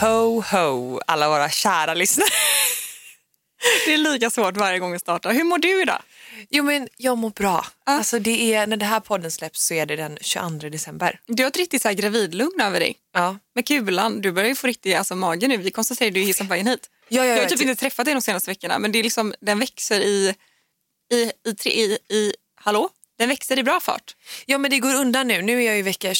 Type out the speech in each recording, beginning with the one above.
Ho, ho, alla våra kära lyssnare. Det är lika svårt varje gång vi startar. Hur mår du idag? Jo, men jag mår bra. Alltså, det är, när det här podden släpps så är det den 22 december. Du har ett riktigt så här gravidlugn över dig. Ja. Med kulan, du börjar ju få riktig alltså, mage nu. Vi konstaterade ju hissen på vägen hit. Ja, ja, jag har typ ty- inte träffat dig de senaste veckorna men det är liksom, den växer i, i, i, tre- i, i, hallå? Den växer i bra fart. ja, men det går undan nu. Nu är jag i vecka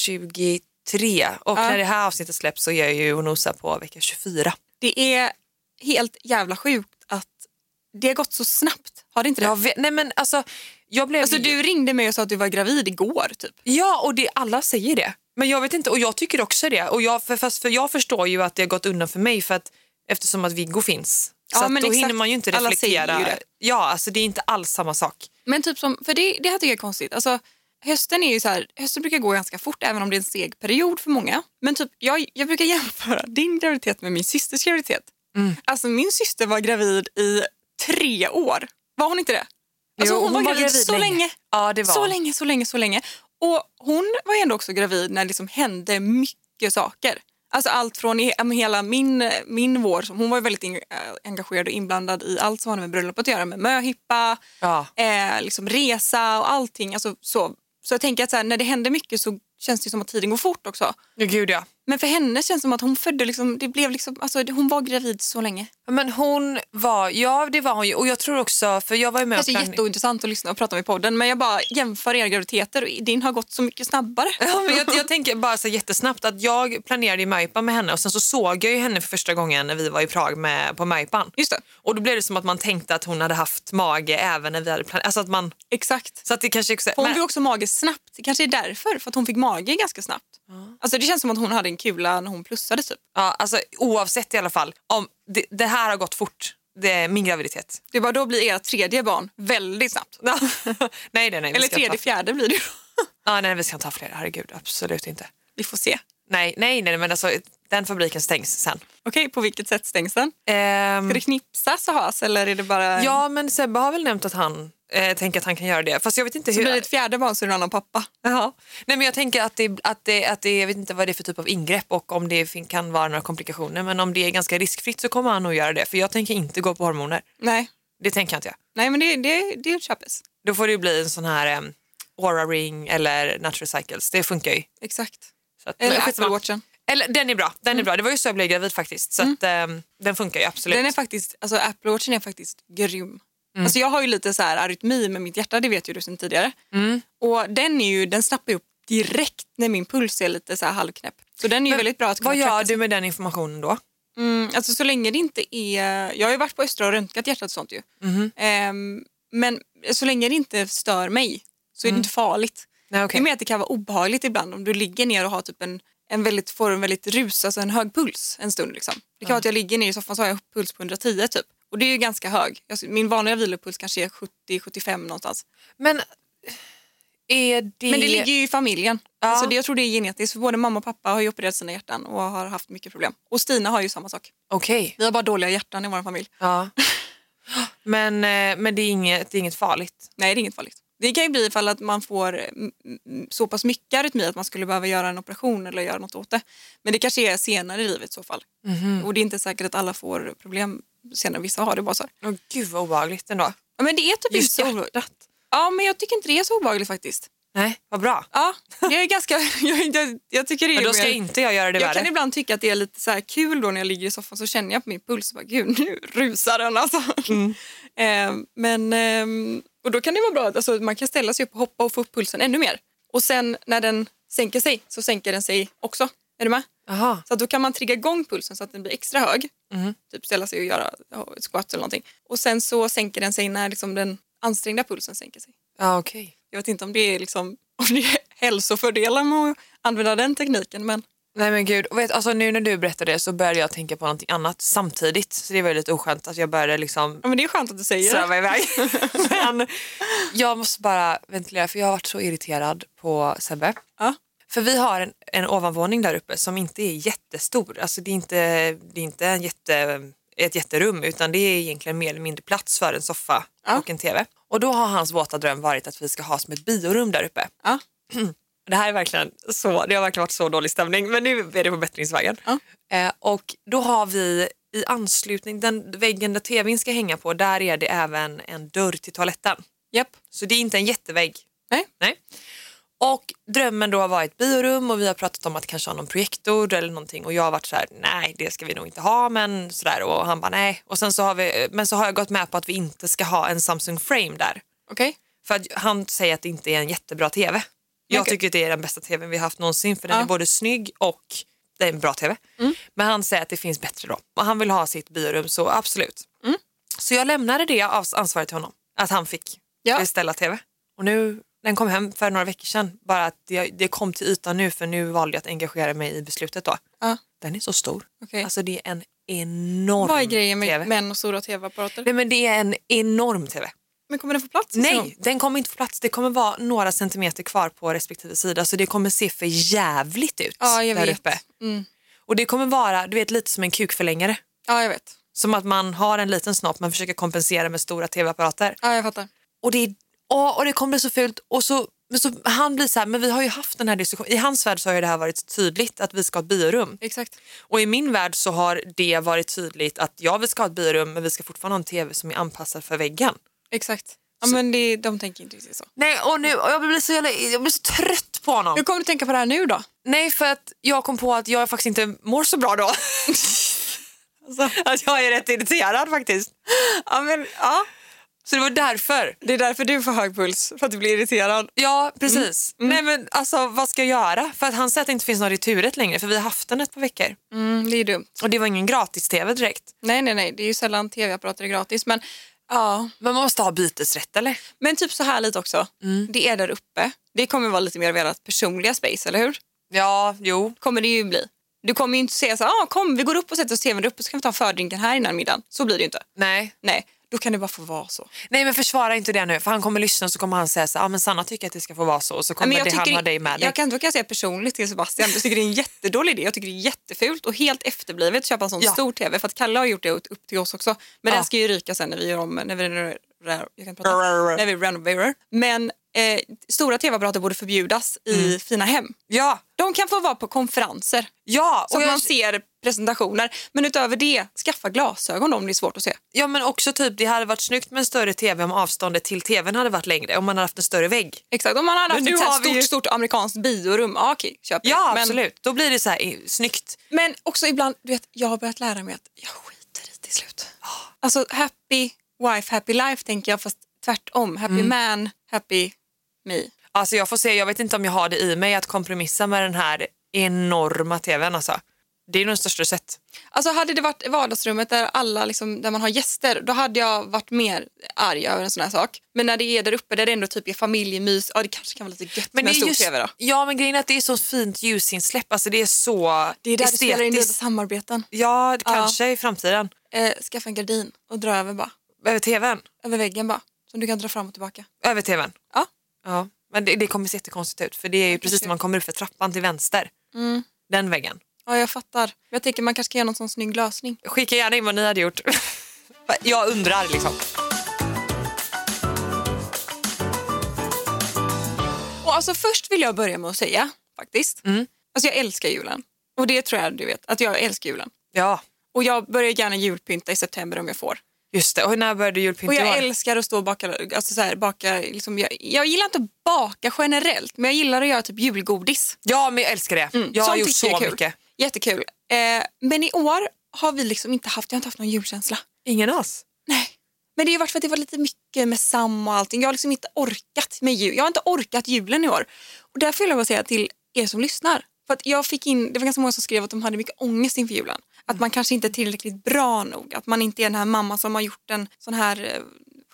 23 och när det här avsnittet släpps så är jag ju och nosar på vecka 24. Det är helt jävla sjukt att det har gått så snabbt. Har det inte det? Jag vet, nej, men alltså, jag blev... Alltså, du ringde mig och sa att du var gravid igår typ. Ja, och det, alla säger det. Men jag vet inte, och jag tycker också det. Och jag, för, fast för jag förstår ju att det har gått undan för mig för att, eftersom att Viggo finns. Ja, Så men då exakt. hinner man ju inte Alla säger reflektera. ju det. Ja, alltså det är inte alls samma sak. Men typ som, för det, det här tycker jag är konstigt. Alltså, hösten är ju så här, hösten brukar gå ganska fort även om det är en seg period för många. Men typ, jag, jag brukar jämföra din graviditet med min systers graviditet. Mm. Alltså min syster var gravid i tre år. Var hon inte det? Alltså, Jo, hon, var gravid, så länge. Ja, det var Så länge, så länge, så länge. Och hon var ändå också gravid när det liksom hände mycket saker. Alltså allt från i- hela min, min vår, som- hon var väldigt in, äh, engagerad och inblandad i allt som hade med bröllopet att göra, med möhippa, Ja. eh, liksom resa och allting. Alltså, så så jag tänker att så här, när det händer mycket så känns det som att tiden går fort också. Ja, gud ja. Men för henne känns det som att hon födde, liksom, det blev liksom, alltså, hon var gravid så länge. Men hon var, ja det var hon ju. Och jag tror också, för jag var ju med Kanske och plan- jätteintressant att lyssna och prata med i podden men jag bara jämför era graviditeter och din har gått så mycket snabbare. Ja, men jag, jag tänker bara så jättesnabbt att jag planerade ju möhippan med henne och sen så såg jag ju henne för första gången när vi var i Prag med, på möhippan. Just det, Och då blev det som att man tänkte att hon hade haft mage även när vi hade planerat. Alltså att man, exakt. så att det kanske också, Hon men- fick också mage snabbt. Det kanske är därför, för att hon fick mage ganska snabbt. Alltså det känns som att hon hade en kula när hon plussade typ. ja, alltså, oavsett i alla fall, om det, det här har gått fort, det är min graviditet. Det var då blir ert tredje barn väldigt snabbt. Nej, nej, nej. Eller tredje, ta, fjärde blir det ja, nej, vi ska inte ha fler, herregud, absolut inte. Vi får se. Nej, nej, nej, men alltså den fabriken stängs sen. Okej, på vilket sätt stängs den? Ehm, Ska det knipsas och has eller är det bara... Ja, men Sebbe har väl nämnt att han eh, tänker att han kan göra det. Fast jag vet inte Så hur... blir det ett fjärde barn så är det en annan pappa. Ja. Nej, men jag tänker att det, att, det, att det, jag vet inte vad det är för typ av ingrepp och om det kan vara några komplikationer. Men om det är ganska riskfritt så kommer han nog göra det. För jag tänker inte gå på hormoner. Nej, Det tänker jag inte jag. Nej men det, det, det köpes. Då får det ju bli en sån här um, Aura Ring eller Natural Cycles. Det funkar ju. Exakt. Att, Eller men Apple. Watchen. Eller, den är bra. Den är bra. Det var ju så jag blev gravid faktiskt. Så att, ehm, den funkar ju absolut. Den är faktiskt, alltså Apple Watchen är faktiskt grym. Mm. Alltså jag har ju lite så här arytmi med mitt hjärta, det vet ju du sedan tidigare. Mm. Och den, är ju, den snappar upp direkt när min puls är lite så här halvknäpp. Så den är Men väldigt bra att Vad gör du med den informationen då? Mm, alltså så länge det inte är... Jag har ju varit på Östra och röntgat hjärtat och sånt ju. Ehm, men så länge det inte stör mig så är det inte farligt. Nej, Det okej. är mer att det kan vara obehagligt ibland om du ligger ner och har typ en, en väldigt, får en väldigt rus, alltså en hög puls en stund. Liksom. Det kan vara att jag ligger ner i soffan så har jag puls på 110 typ. Och det är ju ganska hög. Alltså, Min vanliga vilopuls kanske är 70-75 någonstans. Men är det... Men det ligger ju i familjen. Ja. Alltså det, jag tror det är genetiskt. För både mamma och pappa har ju opererat sina hjärtan och har haft mycket problem. Och Stina har ju samma sak. Okej. Vi har bara dåliga hjärtan i vår familj. Ja. Men, eh, men det, är inget, det är inget farligt? Nej, det är inget farligt. Det kan ju bli ifall att man får mm, mm, så pass mycket arytmi att man skulle behöva göra en operation eller göra något åt det. Men det kanske är senare i livet i så fall. Och det är inte säkert att alla får problem senare. Vissa har det bara så här. Åh gud vad obehagligt ändå. Ja, men det är typ Just inte så hjärtat. Ja, men jag tycker inte det är så obehagligt faktiskt. Nej, vad bra. Ja, jag är ganska... jag, jag, jag tycker det är Men då ska mer- inte jag göra det Jag värre. kan ibland tycka att det är lite så kul då när jag ligger i soffan så känner jag på min puls och bara gud nu rusar den alltså. eh, men, ehm, och då kan det vara bra att alltså, man kan ställa sig upp och hoppa och få upp pulsen ännu mer. Och sen när den sänker sig så sänker den sig också. Är du med? Jaha. Så då kan man trigga igång pulsen så att den blir extra hög. Mhm. Typ ställa sig och göra squats eller någonting. Och sen så sänker den sig när liksom, den ansträngda pulsen sänker sig. Ja, okej. Jag vet inte om det är, liksom, om det är hälsofördelar med att använda den tekniken men Nej men gud, och vet, alltså, nu när du berättade det så började jag tänka på någonting annat samtidigt. Så det var lite oskönt att jag började liksom Ja, men det är skönt att du säger det. iväg. men jag måste bara ventilera för jag har varit så irriterad på Sebbe. Ja. För vi har en, en ovanvåning där uppe som inte är jättestor. Alltså det är inte, det är inte en jätte, ett jätterum utan det är egentligen mer eller mindre plats för en soffa Ja. och en tv. Och då har hans våta dröm varit att vi ska ha som ett biorum där uppe. Ja. Det här är verkligen så, det har verkligen varit så dålig stämning men nu är det på bättringsvägen. Ja. Eh, och då har vi i anslutning, den väggen där tvn ska hänga på, där är det även en dörr till toaletten. Japp. Så det är inte en jättevägg. Nej. Nej. Och drömmen då har varit biorum och vi har pratat om att kanske ha någon projektor eller någonting och jag har varit så här, nej det ska vi nog inte ha men sådär och han bara nej. Och sen så har vi, men så har jag gått med på att vi inte ska ha en Samsung Frame där. Okej. För att han säger att det inte är en jättebra tv. Jag Okej. tycker att det är den bästa tvn vi har haft någonsin för den Ja. är både snygg och det är en bra tv. Men han säger att det finns bättre då och han vill ha sitt biorum så absolut. Så jag lämnade det ansvaret till honom, att han fick Ja. beställa tv. Och nu, den kom hem för några veckor sedan, bara att det, det kom till ytan nu för nu valde jag att engagera mig i beslutet då. Ja. Den är så stor. Okej. Alltså det är en enorm Vad är grejen med tv. män och stora tv-apparater? Nej men det är en enorm tv. Men kommer den få plats? Nej, den kommer inte få plats. Det kommer vara några centimeter kvar på respektive sida så det kommer se för jävligt ut Ja, jag där vet. uppe. Mm. Och det kommer vara du vet, lite som en kukförlängare. Ja, jag vet. Som att man har en liten snopp men försöker kompensera med stora tv-apparater. Ja, jag fattar. Och det, är, åh, och det kommer bli så fult. Och så, men så, han blir så här, men vi har ju haft den här diskussionen. I hans värld så har det här varit tydligt att vi ska ha ett biorum. Exakt. Och i min värld så har det varit tydligt att ja, vi ska ha ett biorum men vi ska fortfarande ha en tv som är anpassad för väggen. Exakt. Ja, men det, de tänker inte riktigt så. Nej, och nu, och jag, blir så jävla, jag blir så trött på honom. Hur kommer du tänka på det här nu då? Nej, för att jag kom på att jag faktiskt inte mår så bra då. Alltså, Att jag är rätt irriterad faktiskt. ja, men, ja. Så det var därför. Det är därför du får hög puls, för att du blir irriterad. Ja, precis. Nej, men alltså vad ska jag göra? För att han säger att det inte finns någon returrätt längre för vi har haft den ett par veckor. Mm, det är dumt. Och det var ingen gratis-tv direkt. Nej, nej, nej. Det är ju sällan tv-apparater är gratis. Men, ja. Men man måste ha bytesrätt eller? men typ så här lite också. Det är där uppe. Det kommer vara lite mer av ert personliga space, eller hur? Ja, jo. kommer det ju bli. Du kommer ju inte säga så ah, kom vi går upp och sätter oss tvn där uppe så kan vi ta fördrinken här innan middagen. Så blir det ju inte. Nej. Nej, då kan det bara få vara så. Nej men försvara inte det nu för han kommer lyssna och så kommer han säga så ah, men Sanna tycker att det ska få vara så och så kommer Men jag det han tycker- ha dig med dig. Jag kan, då kan jag säga personligt till Sebastian, jag tycker det är en jättedårlig idé. Jag tycker det är jättefult och helt efterblivet att köpa en sån Ja. stor tv. För att Kalle har gjort det upp till oss också. Men Ja. den ska ju ryka sen när vi gör om, när vi, jag kan prata, när vi renoverar. Men eh, stora tv-apparater borde förbjudas i fina hem. Ja, De kan få vara på konferenser ja. så och att jag- man ser presentationer. Men utöver det, skaffa glasögon om det är svårt att se. Ja men också typ det hade varit snyggt med en större tv om avståndet till tvn hade varit längre om man hade haft en större vägg. Exakt, om man hade Men haft nu ett stort, ju- stort amerikanskt biorum, ja okej, köp det. Ja men, absolut, då blir det så här snyggt. Men också ibland, du vet, jag har börjat lära mig att jag skiter i till slut. Alltså happy wife, happy life tänker jag, fast tvärtom. Happy Mm. man, happy me. Alltså jag får se, jag vet inte om jag har det i mig att kompromissa med den här enorma tvn alltså. Det är nog största du sett. Alltså hade det varit vardagsrummet där, alla liksom, där man har gäster, då hade jag varit mer arg över en sån här sak. Men när det är där uppe där det ändå typ är familjemys, ja det kanske kan vara lite gött Men med en stor just, tv då. Ja men grejen är att det är så fint ljusinsläpp, alltså det är så Det är där du spelar in dina estetiskt. samarbeten. Ja, kanske i framtiden. Eh, skaffa en gardin och dra över bara. Över tvn. Över väggen bara. Som du kan dra fram och tillbaka. Över tvn. Ja. Ja, men det, det kommer se jättekonstigt ut för det är ju precis när man kommer upp för trappan till vänster. Mm. Den väggen. Ja, jag fattar. Jag tänker man kanske kan göra någon sån snygg lösning. Skicka gärna in vad ni hade gjort. Jag undrar liksom. Och alltså först vill jag börja med att säga faktiskt. Mm. Alltså jag älskar julen. Och det tror jag du vet, att jag älskar julen. Ja, Och jag börjar gärna julpynta i september om jag får. Just det. Och när började du Och jag älskar att stå och baka, alltså så här, baka liksom, jag, jag gillar inte att baka generellt, men jag gillar att göra typ julgodis. Ja, men jag älskar det. Mm, jag har sånt gjort så kul. mycket. Jättekul. Eh, men i år har vi liksom inte haft, jag har inte haft någon julkänsla. Ingen alls. Nej. Men det har varit för att det var lite mycket med Sam och allting. Jag har liksom inte orkat med jul. Jag har inte orkat julen i år. Och därför vill jag bara säga till er som lyssnar. För att jag fick in, det var ganska många som skrev att de hade mycket ångest inför julen. Att man kanske inte är tillräckligt bra nog. Att man inte är den här mamman som har gjort en sån här, eh,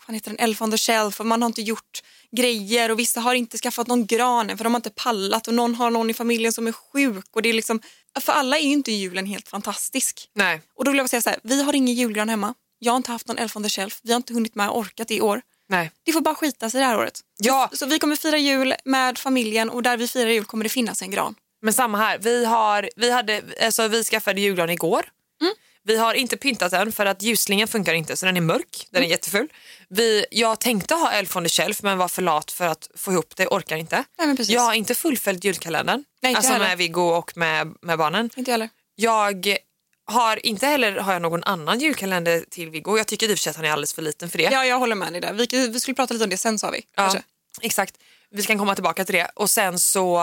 vad heter den, elf on the shelf. Och man har inte gjort grejer och vissa har inte skaffat någon gran för de har inte pallat. Och någon har någon i familjen som är sjuk. Och det är liksom, för alla är ju inte julen helt fantastisk. Nej. Och då vill jag säga så här, vi har ingen julgran hemma. Jag har inte haft någon elf on the shelf. Vi har inte hunnit med och orkat i år. Nej. Det får bara skita sig det här året. Ja. Så, så vi kommer fira jul med familjen och där vi firar jul kommer det finnas en gran. Men samma här. Vi, har, vi, hade, alltså, vi skaffade julgran igår. Mm. Vi har inte pyntat den för att ljusslingen funkar inte så den är mörk, den är jätteful. Vi, jag tänkte ha Elf on the shelf men var för lat för att få ihop det, orkar inte. Nej, jag har inte fullföljt julkalendern, Nej, inte alltså heller. med Viggo och med, med barnen. Inte heller. Jag har inte heller har jag någon annan julkalender till Viggo. Jag tycker i och för sig att han är alldeles för liten för det. Ja, jag håller med dig där. Vi, vi skulle prata lite om det sen sa vi. Ja, exakt. Vi kan komma tillbaka till det. Och sen så,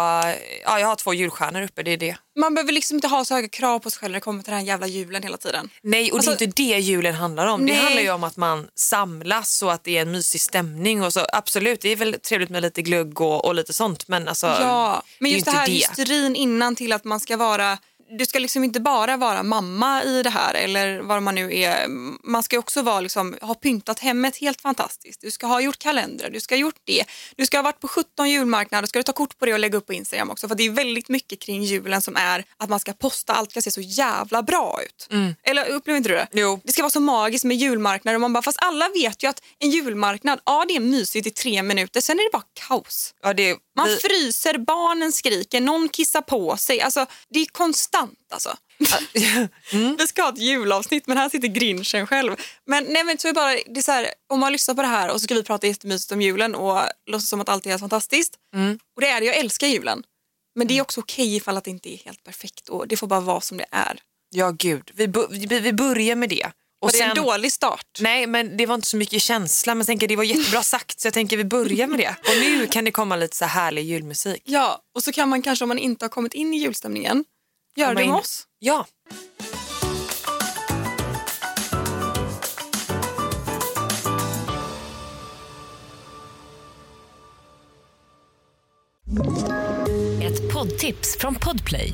ja jag har två julstjärnor uppe, det är det. Man behöver liksom inte ha så höga krav på sig själv när det kommer till den här jävla julen hela tiden. Nej, och Alltså- det är inte det julen handlar om. Nej. Det handlar ju om att man samlas och att det är en mysig stämning. Och så, absolut, det är väl trevligt med lite glugg och, och lite sånt. Men, alltså, Ja, men just det inte här det. hysterin innan till att man ska vara du ska liksom inte bara vara mamma i det här eller vad man nu är. Man ska också vara liksom, ha pyntat hemmet helt fantastiskt. Du ska ha gjort kalendrar, du ska ha gjort det. Du ska ha varit på 17 julmarknader, ska du ta kort på det och lägga upp på Instagram också. För det är väldigt mycket kring julen som är att man ska posta, allt ska se så jävla bra ut. Eller upplever inte du det? Jo. Det ska vara så magiskt med julmarknader och man bara, fast alla vet ju att en julmarknad, ja det är mysigt i tre minuter, sen är det bara kaos. Ja, det, Man vi, fryser, barnen skriker, någon kissar på sig. Alltså, det är konstant. Alltså. Vi ska ha ett julavsnitt men här sitter grinchen själv. Men, nej, men så är bara, det är så här, om man lyssnar på det här och så ska vi prata jättemysigt om julen och låtsas som att allt är helt fantastiskt. Och det är det, jag älskar julen. Men det är också okej ifall att det inte är helt perfekt och det får bara vara som det är. ja, gud. Vi, vi börjar med det. Och Och det är en dålig start. Nej, men det var inte så mycket känsla. Men jag tänker det var jättebra sagt så jag tänker vi börjar med det. Och nu kan det komma lite så här härlig julmusik. Ja, och så kan man kanske om man inte har kommit in i julstämningen göra det in. med oss. Ja. Ett poddtips från Podplay.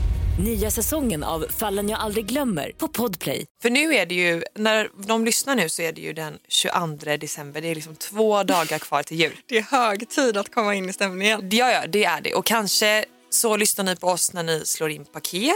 Nya säsongen av Fallen jag aldrig glömmer på Podplay. För nu är det ju, när de lyssnar nu så är det ju den 22 december. Det är liksom två dagar kvar till jul. Det är hög tid att komma in i stämningen. Ja, ja, det är det. Och kanske så lyssnar ni på oss när ni slår in paket.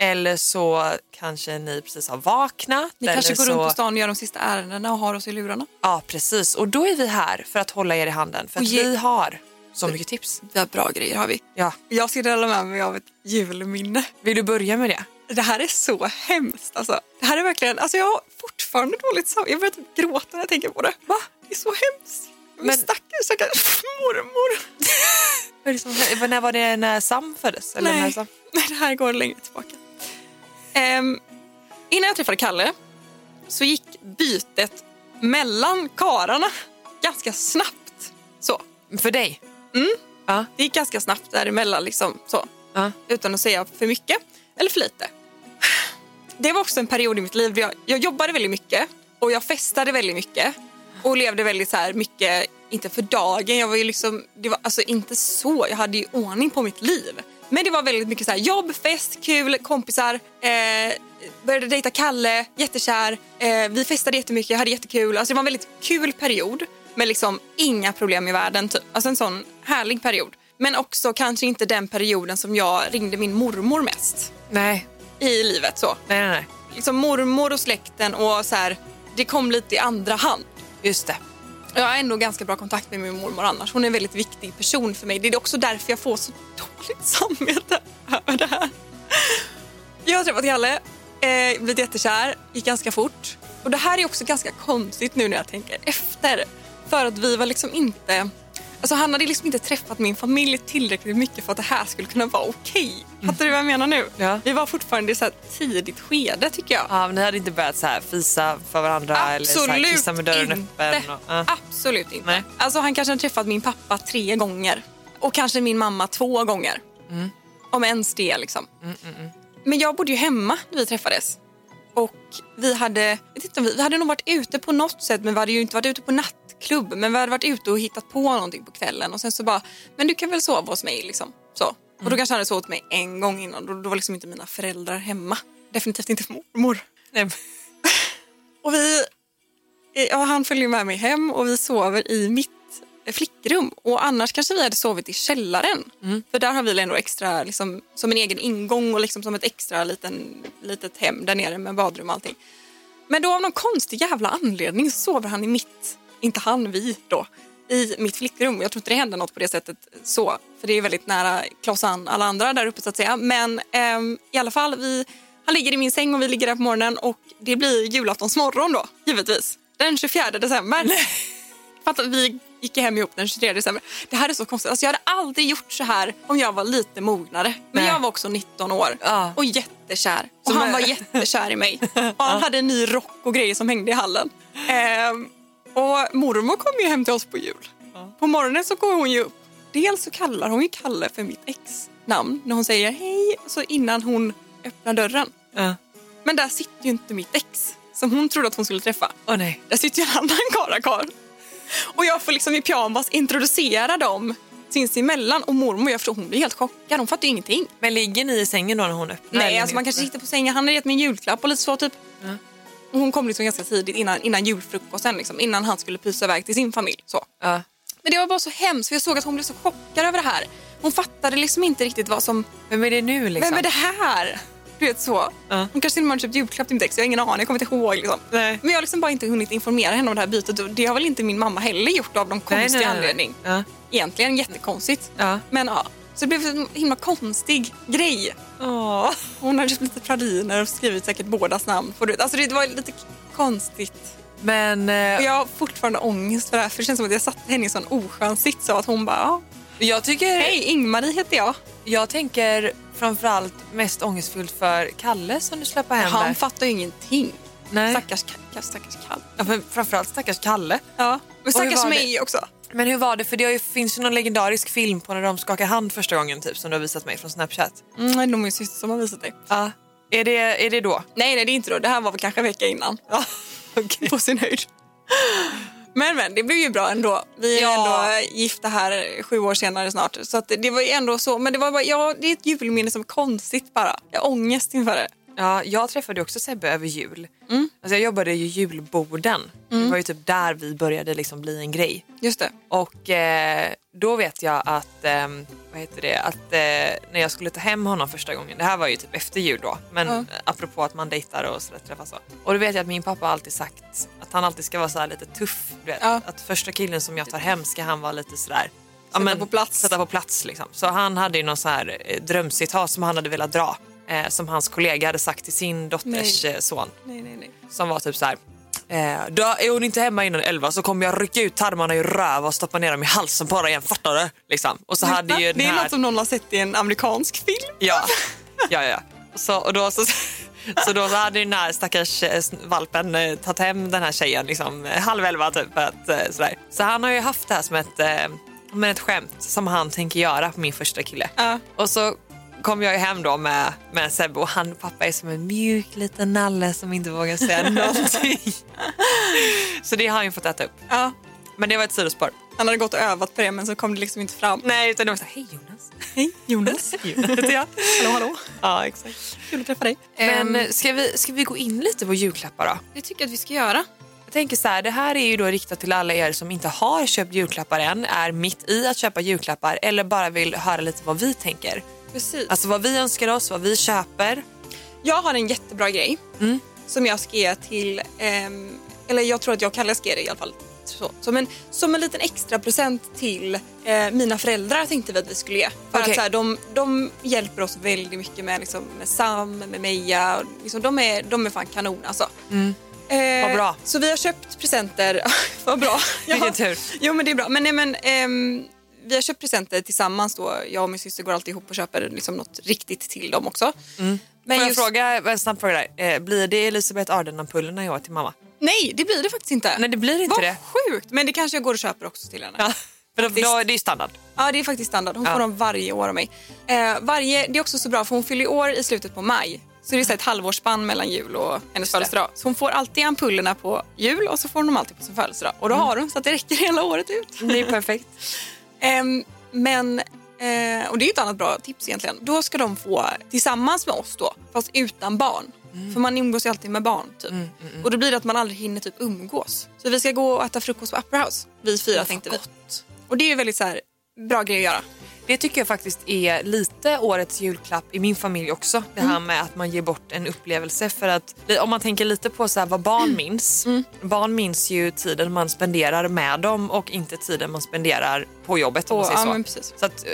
Eller så kanske ni precis har vaknat. Ni kanske går så... runt på stan och gör de sista ärendena och har oss i lurarna. Ja, precis. Och då är vi här för att hålla er i handen. För Och att ge- vi har så mycket tips. Vi har bra grejer har vi. Ja. Jag ska dela med mig av ett julminne. Vill du börja med det? Det här är så hemskt. Alltså. Det här är verkligen, alltså jag har fortfarande dåligt samvete. Jag börjar typ gråta när jag tänker på det. Va? Det är så hemskt. Men- stackars, stackars mormor. Vad när var det när Sam föddes? Eller när Nej. Sam? Nej, det här går längre tillbaka. Ehm, innan jag träffade Kalle så gick bytet mellan kararna ganska snabbt. Så. För dig? Mm. Ja. Det gick ganska snabbt däremellan, liksom, så. ja. utan att säga för mycket eller för lite. Det var också en period i mitt liv där jag, jag jobbade väldigt mycket och jag festade väldigt mycket och levde väldigt så här mycket, inte för dagen, jag var ju liksom, det var alltså inte så, jag hade ju ordning på mitt liv. Men det var väldigt mycket så här, jobb, fest, kul, kompisar, eh, började dejta Kalle, jättekär, eh, vi festade jättemycket, jag hade jättekul. Alltså det var en väldigt kul period med liksom inga problem i världen. Typ. Alltså en sån härlig period. Men också kanske inte den perioden som jag ringde min mormor mest Nej. i livet. så. nej, nej, nej. Liksom mormor och släkten och så här, det kom lite i andra hand. Just det. Jag har ändå ganska bra kontakt med min mormor annars. Hon är en väldigt viktig person för mig. Det är också därför jag får så dåligt samvete över det här. Jag har träffat Kalle, eh, blivit jättekär, gick ganska fort. Och det här är också ganska konstigt nu när jag tänker efter. För att vi var liksom inte... Alltså han hade liksom inte träffat min familj tillräckligt mycket för att det här skulle kunna vara okej. Fattar du vad jag menar nu? Ja. Vi var fortfarande i så här tidigt skede tycker jag. Ja, men ni hade inte börjat så här fisa för varandra eller så här Absolut kissa med dörren inte. öppen? Och, ja. Absolut inte. Nej. Alltså, han kanske har träffat min pappa tre gånger och kanske min mamma två gånger. Mm. Om ens det. Liksom. Men jag bodde ju hemma när vi träffades. Och vi hade, vet inte, vi, hade nog varit ute på något sätt men vi hade ju inte varit ute på nattklubb. Men vi hade varit ute och hittat på någonting på kvällen och sen så bara, men du kan väl sova hos mig liksom. Så. Och Mm. då kanske han hade sovit mig en gång innan. Då, då var liksom inte mina föräldrar hemma. Definitivt inte mormor. Nej, Och vi, ja, han följer med mig hem och vi sover i mitt flickrum och annars kanske vi hade sovit i källaren. För där har vi ändå extra, liksom, som en egen ingång och liksom som ett extra liten, litet hem där nere med badrum och allting. Men då av någon konstig jävla anledning så sover han i mitt, inte han, vi då, i mitt flickrum. Jag tror inte det händer något på det sättet så, för det är väldigt nära Klausan alla andra där uppe så att säga. Men ehm, i alla fall, vi, han ligger i min säng och vi ligger där på morgonen och det blir julaftonsmorgon då, givetvis. Den 24 december. Fattar, vi gick hem ihop den 23 december. Det här är så konstigt. Alltså, jag hade aldrig gjort så här om jag var lite mognare. Men Nej. jag var också 19 år Ja. och jättekär. Och Som han är- var jättekär i mig. Och han hade en ny rock och grejer som hängde i hallen. Ehm, och mormor kom ju hem till oss på jul. På morgonen så går hon ju upp. Dels så kallar hon ju Kalle för mitt ex-namn när hon säger hej så innan hon öppnar dörren. Ja. Men där sitter ju inte mitt ex som hon trodde att hon skulle träffa. Åh nej. Där sitter ju en annan karakar. Och jag får liksom i pyjamas introducera dem sinsemellan. Och mormor, jag förstår, hon blir helt chockad. Hon fattar ju ingenting. Men ligger ni i sängen då när hon öppnar? Nej, alltså man kanske sitter på sängen. Han har gett mig en julklapp och lite så typ. Och hon kom liksom ganska tidigt innan, innan julfrukosten, liksom, innan han skulle pysa iväg till sin familj. Så. Ja. Men det var bara så hemskt för jag såg att hon blev så chockad över det här. Hon fattade liksom inte riktigt vad som, Vem är det nu liksom? vem är det här? Du vet så. Ja. Hon kanske till och med har köpt julklapp till mitt ex, jag har ingen aning, jag kommer inte ihåg. Liksom. Nej. Men jag har liksom bara inte hunnit informera henne om det här bytet det har väl inte min mamma heller gjort av någon konstig nej, nej, anledning. Ja. Egentligen jättekonstigt. Ja. Men ja, så det blev en himla konstig grej. Åh. Hon hade köpt lite praliner och skrivit säkert bådas namn. Alltså det var lite konstigt. Men eh, Och jag har fortfarande ångest för det här för det känns som att jag satte henne i en sån oskön sits av att hon bara ja, jag tycker... Hej, Ingmarie heter jag. Jag tänker framförallt mest ångestfullt för Kalle som du släpper hem Han där. fattar ju ingenting. Nej. Stackars, Ka- stackars Kalle. Ja, framförallt stackars Kalle. Ja. Men stackars mig också. Men hur var det? För det finns ju någon legendarisk film på när de skakar hand första gången typ som du har visat mig från Snapchat. Mm, det är nog min syster som har visat dig. Ja. Är det, är det då? Nej, nej, det är inte då. Det här var väl kanske en vecka innan. Ja. Okej. På sin höjd. Men, men det blev ju bra ändå. Vi är Ja. ändå gifta här sju år senare snart. Så att det var ju ändå så. Men det var bara, ja, det är ett julminne som är konstigt bara. Jag har ångest inför det. Ja, jag träffade också Sebbe över jul. Alltså jag jobbade ju julborden. Det var ju typ där vi började liksom bli en grej. Just det. Och eh, då vet jag att, eh, vad heter det, att eh, när jag skulle ta hem honom första gången, det här var ju typ efter jul då, men Ja. eh, apropå att man dejtar och sådär, träffas så. Och då vet jag att min pappa alltid sagt att han alltid ska vara så här lite tuff. Du vet. Ja. Att första killen som jag tar hem ska han vara lite sådär Sätta på plats. Sätta på plats liksom. Så han hade ju någon så här eh, drömcitat som han hade velat dra. Eh, som hans kollega hade sagt till sin dotters Nej. eh, son. Nej, nej. Som var typ så här. Eh, då är hon inte hemma innan elva så kommer jag rycka ut tarmarna ur röv och stoppa ner dem i halsen på igen. Fattar du? Liksom. Och så hade ju det är här... något som någon har sett i en amerikansk film. Ja, ja, ja. Så, och då, så, så då så hade den här stackars eh, valpen eh, tagit hem den här tjejen liksom, eh, halv elva typ. Att, sådär. Så han har ju haft det här som ett, eh, men ett skämt som han tänker göra på min första kille. Ja. Och så kom jag hem då med, med Sebbe och han pappa är som en mjuk liten nalle som inte vågar säga någonting. Så det har han ju fått äta upp. Ja. Men det var ett sidospår. Han hade gått och övat på det men så kom det liksom inte fram. Nej, utan det var så här, hej Jonas. Hej, Jonas. Jonas jag. hallå, hallå. Ja, exakt. Kul att träffa dig. Men Ehm, ska, vi, ska vi gå in lite på julklappar då? det tycker jag att vi ska göra. Jag tänker så här, det här är ju då riktat till alla er som inte har köpt julklappar än, är mitt i att köpa julklappar eller bara vill höra lite vad vi tänker. Precis. Alltså vad vi önskar oss, vad vi köper. Jag har en jättebra grej Mm. som jag ska ge till, ehm, eller jag tror att jag Kalle ska ge det i alla fall. Så, som, en, som en liten extra present till eh, mina föräldrar tänkte vi att vi skulle ge. För Okej. att, så här, de, de hjälper oss väldigt mycket med, liksom, med Sam, med Meja. och Liksom, de, är, de är fan kanon alltså. Eh, Mm. Vad bra. Så vi har köpt presenter. Vad bra. Vilken tur. Jo men det är bra. Men, nej, men, ehm, vi har köpt presenter tillsammans då. Jag och min syster går alltid ihop och köper liksom något riktigt till dem också. Men Får jag just- fråga, en snabb fråga där. Eh, blir det Elisabeth Arden-ampullerna i år till mamma? Nej, det blir det faktiskt inte. Nej, det blir inte Vad det. sjukt. Men det kanske jag går och köper också till henne. Ja, för Faktiskt. då, det är ju standard. Ja, det är faktiskt standard. Hon Ja. får dem varje år av mig. Eh, varje, det är också så bra för hon fyller år i slutet på maj. Så det är så ett halvårsspann mellan jul och hennes födelsedag. Så hon får alltid ampullerna på jul och så får hon dem alltid på sin födelsedag. Och då Mm. har hon så att det räcker hela året ut. Det är perfekt. Ehm, men, eh, och det är ett annat bra tips egentligen. Då ska de få tillsammans med oss då, fast utan barn. För man umgås ju alltid med barn typ. Och då blir det att man aldrig hinner typ umgås. Så vi ska gå och äta frukost på Upper House. Vi fyra tänkte vi. Och det är ju väldigt så här, bra grej att göra. Det tycker jag faktiskt är lite årets julklapp i min familj också. Det här med att man ger bort en upplevelse. För att om man tänker lite på så vad barn minns. Barn minns ju tiden man spenderar med dem och inte tiden man spenderar på jobbet. Om man Och- säger ja, så. precis. så att, eh,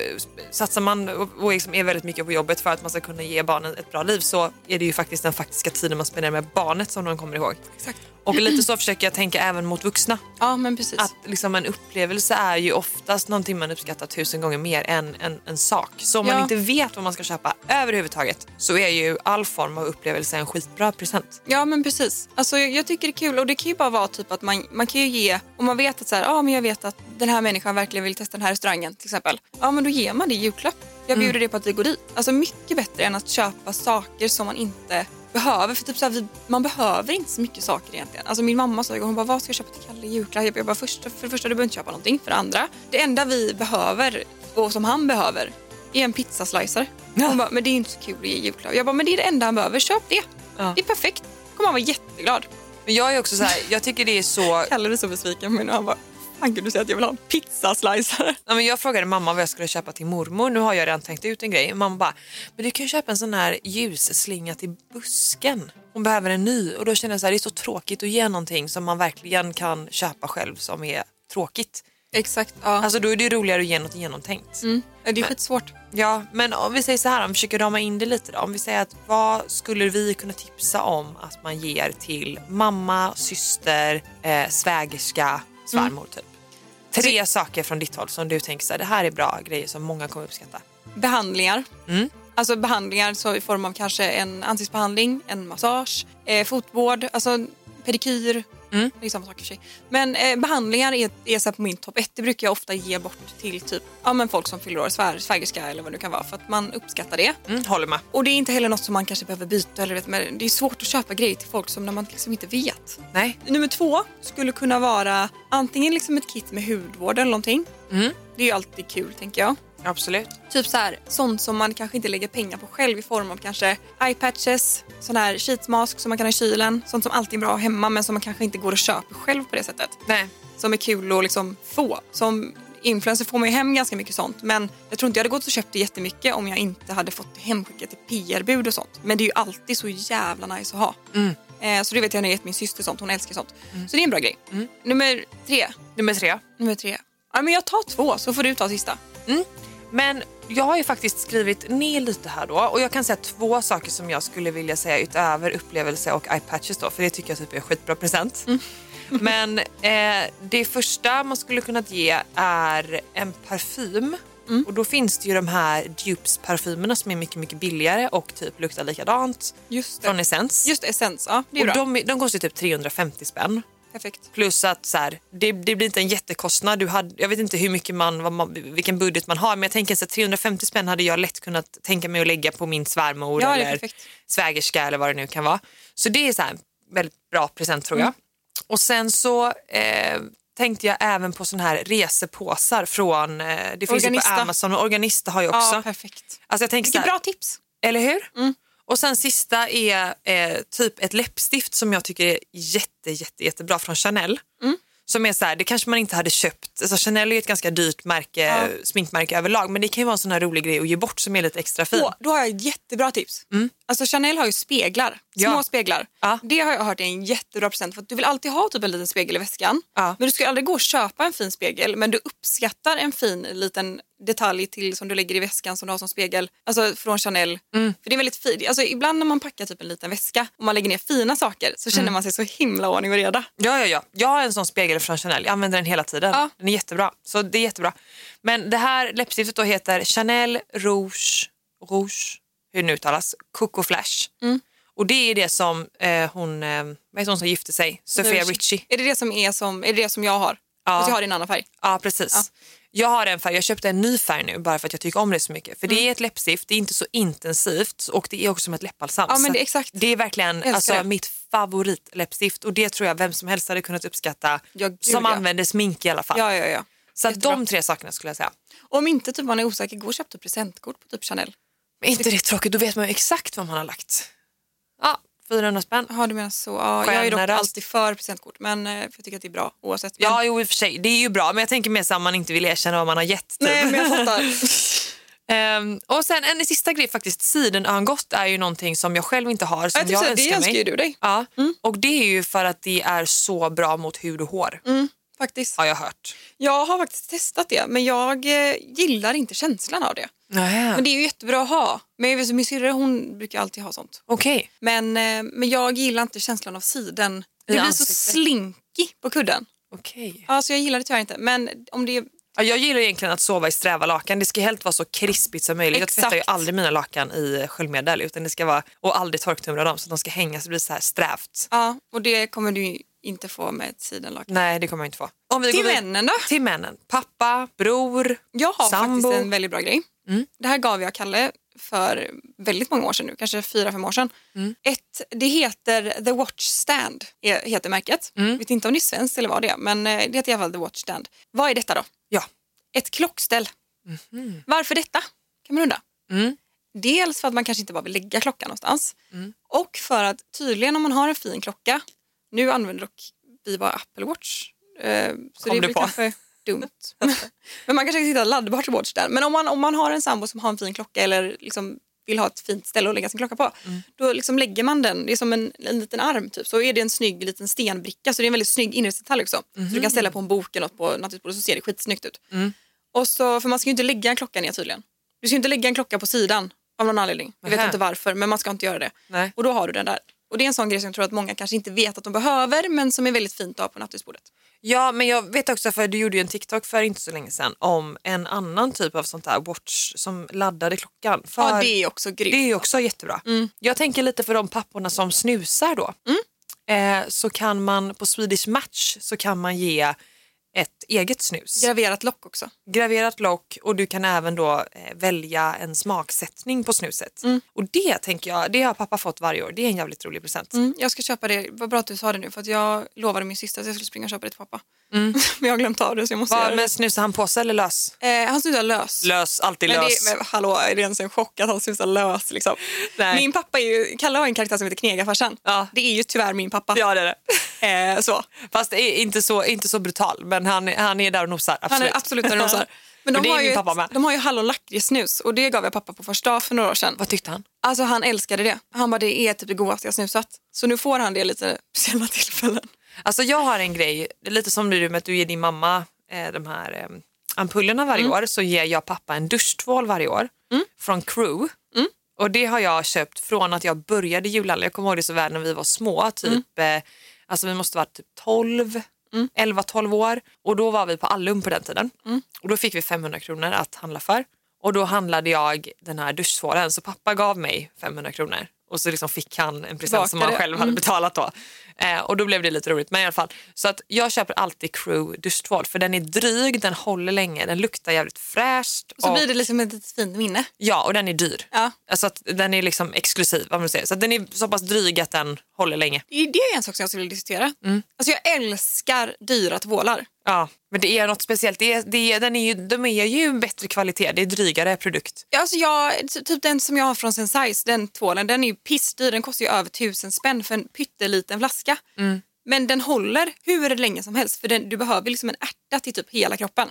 satsar man och liksom är väldigt mycket på jobbet för att man ska kunna ge barnen ett bra liv så är det ju faktiskt den faktiska tiden man spenderar med barnet som de kommer ihåg. Exakt. Och lite så försöker jag tänka även mot vuxna. Ja, men precis. Att liksom en upplevelse är ju oftast någonting man uppskattar tusen gånger mer än en, en sak. Så om man Ja. inte vet vad man ska köpa överhuvudtaget så är ju all form av upplevelse en skitbra present. Ja men precis. Alltså, jag, jag tycker det är kul och det kan ju bara vara typ att man, man kan ju ge, om man vet att så här, ah, men jag vet att den här människan verkligen vill testa den här restaurangen till exempel. Ja men då ger man det i julklapp. Jag bjuder det på att vi går dit. Alltså mycket bättre än att köpa saker som man inte behöver. För typ så här, man behöver inte så mycket saker egentligen. Alltså min mamma sa igår, hon bara, vad ska jag köpa till Kalle i julklapp? Jag bara, först, för det första du behöver inte köpa någonting. För det andra, det enda vi behöver och som han behöver är en pizzaslicer. Hon bara, men det är inte så kul att ge julklapp. Jag bara, men det är det enda han behöver, köp det. Ja. Det är perfekt. kommer han vara jätteglad. Men jag är också så här, jag tycker det är så... Kalle är så besviken och han bara, fan kan du säga att jag vill ha en pizzaslicer? Ja, men jag frågade mamma vad jag skulle köpa till mormor. Nu har jag redan tänkt ut en grej. Mamma bara, men du kan ju köpa en sån här ljusslinga till busken. Hon behöver en ny. Och då känner jag så här, det är så tråkigt att ge någonting som man verkligen kan köpa själv som är tråkigt. Exakt, ja. Alltså då är det roligare att ge något genomtänkt. mm. Det är skitsvårt. Ja, men om vi säger så här, om vi försöker rama in det lite då. Om vi säger att vad skulle vi kunna tipsa om att man ger till mamma, syster, eh, svägerska, svärmor typ? Tre saker från ditt håll som du tänker så här, det här är bra grejer som många kommer uppskatta. Behandlingar. Mm. Alltså behandlingar så i form av kanske en ansiktsbehandling, en massage, eh, fotvård, alltså pedikyr. Mm. Det är samma sak för sig. Men eh, behandlingar är, är så på min topp ett. Det brukar jag ofta ge bort till typ ja, men folk som fyller år, svär, svägerska eller vad det kan vara. För att man uppskattar det. Mm, håller med. Och det är inte heller något som man kanske behöver byta. Eller vet, men det är svårt att köpa grejer till folk som när man liksom inte vet. Nej. Nummer två skulle kunna vara antingen liksom ett kit med hudvård eller någonting. Mm. Det är ju alltid kul tänker jag. Absolut. Typ så här, sånt som man kanske inte lägger pengar på själv i form av kanske eyepatches, sån här sheetsmask som man kan ha i kylen. Sånt som alltid är bra hemma men som man kanske inte går och köper själv på det sättet. Nej. Som är kul att liksom få. Som influencer får man ju hem ganska mycket sånt men jag tror inte jag hade gått och köpt det jättemycket om jag inte hade fått hemskickat till PR-bud och sånt. Men det är ju alltid så jävla nice att ha. Eh, så det vet jag när jag gett min syster sånt, hon älskar sånt. Så det är en bra grej. Nummer tre. Nummer tre. Nummer tre. Ja, men jag tar två så får du ta sista. Men jag har ju faktiskt skrivit ner lite här då och jag kan säga två saker som jag skulle vilja säga utöver upplevelse och eyepatches då för det tycker jag typ är en skitbra present. Men eh, det första man skulle kunna ge är en parfym och då finns det ju de här dupes parfymerna som är mycket mycket billigare och typ luktar likadant Just från Essence. Just Essence, ja det är och bra. de, de kostar typ 350 spänn. Perfekt. Plus att så här, det, det blir inte en jättekostnad. Du hade, jag vet inte hur mycket man, vad man, vilken budget man har men jag tänker att 350 spänn hade jag lätt kunnat tänka mig att lägga på min svärmor Ja, eller perfekt. svägerska eller vad det nu kan vara. Så det är så här, väldigt bra present tror jag. Och sen så eh, tänkte jag även på sån här resepåsar från, eh, det finns ju Organista. på Amazon och Organista har ju också. Ja, perfekt. alltså jag tänker så Vilket här, bra tips. eller hur? Och sen sista är eh, typ ett läppstift som jag tycker är jätte, jätte, jättebra från Chanel. Som är så här, det kanske man inte hade köpt. Alltså Chanel är ett ganska dyrt märke, sminkmärke överlag men det kan ju vara en sån här rolig grej att ge bort som är lite extra fin. Åh, då har jag ett jättebra tips. Alltså Chanel har ju speglar, små Ja. speglar. Ja. Det har jag hört är en jättebra present för att du vill alltid ha typ en liten spegel i väskan. Ja. Men du ska aldrig gå och köpa en fin spegel men du uppskattar en fin liten detalj till som du lägger i väskan som du har som spegel. Alltså från Chanel. Mm. För det är väldigt fint. Alltså ibland när man packar typ en liten väska och man lägger ner fina saker så Mm. känner man sig så himla ordning och reda. Ja, ja, ja. Jag har en sån spegel från Chanel. Jag använder den hela tiden. Ja. Den är jättebra. Så det är jättebra. Men det här läppstiftet då heter Chanel Rouge, Rouge hur det nu uttalas, Coco Flash. Mm. Och det är det som eh, hon, eh, vad heter hon som gifte sig? Sofia Richie. Är det det som, är som, är det det som jag har? Ja. Fast jag har en annan färg. Ja, precis. Ja. Jag har en färg, jag köpte en ny färg nu bara för att jag tycker om det så mycket. För Mm. det är ett läppstift, det är inte så intensivt och det är också som ett läppbalsam. Ja, men det exakt. det är verkligen alltså, det. mitt favoritläppstift och det tror jag vem som helst hade kunnat uppskatta Ja, gud, som ja. använder smink i alla fall. Ja, ja, ja. så att de tre sakerna skulle jag säga. Om inte typ man är osäker, gå och köp typ presentkort på typ Chanel. Men inte det tråkigt, då vet man ju exakt vad man har lagt. Ja, 400 spänn. Jaha, du menar så. Ja, jag är dock alltid för presentkort, men eh, för jag tycker att det är bra oavsett. Men, Ja, jo i och för sig. Det är ju bra, men jag tänker mer så om man inte vill erkänna vad man har gett. Typ. Nej, men jag fattar. Ehm, och sen en sista grej faktiskt, sidenörngott är ju någonting som jag själv inte har som jag jag, jag det önskar önskar mig. ju du dig. Ja, och det är ju för att det är så bra mot hud och hår, Faktiskt. har jag hört. Jag har faktiskt testat det, men jag eh, gillar inte känslan av det. Men det är ju jättebra att ha. Men min syrra hon brukar alltid ha sånt. Okej. Men, eh, men jag gillar inte känslan av siden. Det blir så slinky på kudden. Okej. Alltså jag gillar det tyvärr inte. Men om det Ja, jag gillar egentligen att sova i sträva lakan. Det ska helt vara så krispigt som möjligt. Exakt. Jag tvättar ju aldrig mina lakan i sköljmedel utan det ska vara, och aldrig torktumla dem så att de ska hänga så det blir så här strävt. Ja, och det kommer du inte få med ett sidenlakan. Nej, det kommer jag inte få. Om vi Till går männen då? Till männen. Pappa, bror, Jag har sambo. faktiskt en väldigt bra grej. Mm. Det här gav jag Kalle för väldigt många år sedan nu, kanske fyra, fem år sedan. Mm. Ett, det heter The Watch Stand, är- heter märket. Mm. vet inte om det är svenskt eller vad det är, men eh, det heter i alla fall The Watch Stand. Vad är detta då? Ja. Ett klockställ. Varför detta? Kan man undra. Mm. Dels för att man kanske inte bara vill lägga klockan någonstans. Mm. Och för att tydligen om man har en fin klocka, nu använder dock vi bara Apple Watch. Eh, så Kom det på. kanske dumt. Men man kanske kan hitta laddbart watch där. Men om man, om man har en sambo som har en fin klocka eller liksom vill ha ett fint ställe att lägga sin klocka på. Mm. Då liksom lägger man den, det är som en, en liten arm typ. Så är det en snygg liten stenbricka så det är en väldigt snygg inredningsdetalj också. Så du kan ställa på en bok eller något på nattduksbordet så ser det skitsnyggt ut. Mm. Och så, för man ska ju inte lägga en klocka ner tydligen. Du ska ju inte lägga en klocka på sidan av någon anledning. Jag vet inte varför men man ska inte göra det. Nej. Och då har du den där. Och det är en sån grej som jag tror att många kanske inte vet att de behöver men som är väldigt fint att ha på nattduksbordet. Ja, men jag vet också för du gjorde ju en TikTok för inte så länge sedan om en annan typ av sånt där watch som laddade klockan. För Ja, det är också grymt. det är också jättebra. Jag tänker lite för de papporna som snusar då. Eh, så kan man på Swedish Match så kan man ge ett eget snus. Graverat lock också. graverat lock och du kan även då eh, välja en smaksättning på snuset. Och det tänker jag, det har pappa fått varje år. Det är en jävligt rolig present. Mm, jag ska köpa det. Vad bra att du sa det nu för att jag lovade min syster att jag skulle springa och köpa det till pappa. men jag har glömt av det så jag måste Va, göra men snusar han påse eller lös? Eh, han snusar lös. Lös, alltid Men lös. det, men, hallå, är det ens en chock att han snusar lös? Liksom? Min pappa är ju, Kalle har en karaktär som heter Knegarfarsan. Ja. Det är ju tyvärr min pappa. Ja det är det. Eh, så. Fast det är inte så, inte så brutal men han, han är där och nosar. Han Absolut. är absolut där och nosar. Men de, är har ju ett, de har ju hallon lakritssnus och det gav jag pappa på första dagen för några år sedan. Vad tyckte han? Alltså han älskade det. Han bara det är typ det godaste jag snusat. Så nu får han det lite sena tillfällen. Alltså jag har en grej, lite som du med att du ger din mamma eh, de här eh, ampullerna varje år så ger jag pappa en duschtvål varje år från Crew. Och det har jag köpt från att jag började julhandla. Jag kommer ihåg det så väl när vi var små, typ, eh, alltså vi måste vara typ 12, 11-12 år. Och då var vi på Allum på den tiden. Och då fick vi 500 kronor att handla för. Och då handlade jag den här duschtvålen så pappa gav mig 500 kronor. Och så liksom fick han en present som han själv hade betalat då. Eh, och då blev det lite roligt. Men i alla fall. Så att jag köper alltid Crew duschtvål för den är dryg, den håller länge, den luktar jävligt fräscht. Och så blir det liksom ett litet fint minne. Ja, och den är dyr. Ja. Alltså att den är liksom exklusiv. Vad man säger. Så den är så pass dryg att den håller länge. Det är en sak som jag skulle diskutera. Alltså jag älskar dyra tvålar. Ja, men det är något speciellt. Det är, det är, den är ju, de är ju bättre kvalitet, det är drygare produkt. Alltså jag, ty- typ den som jag har från Sensai's, den tvålen, den är ju pissdyr. Den kostar ju över tusen spänn för en pytteliten flaska. Men den håller hur länge som helst för den, du behöver liksom en ärta till typ hela kroppen.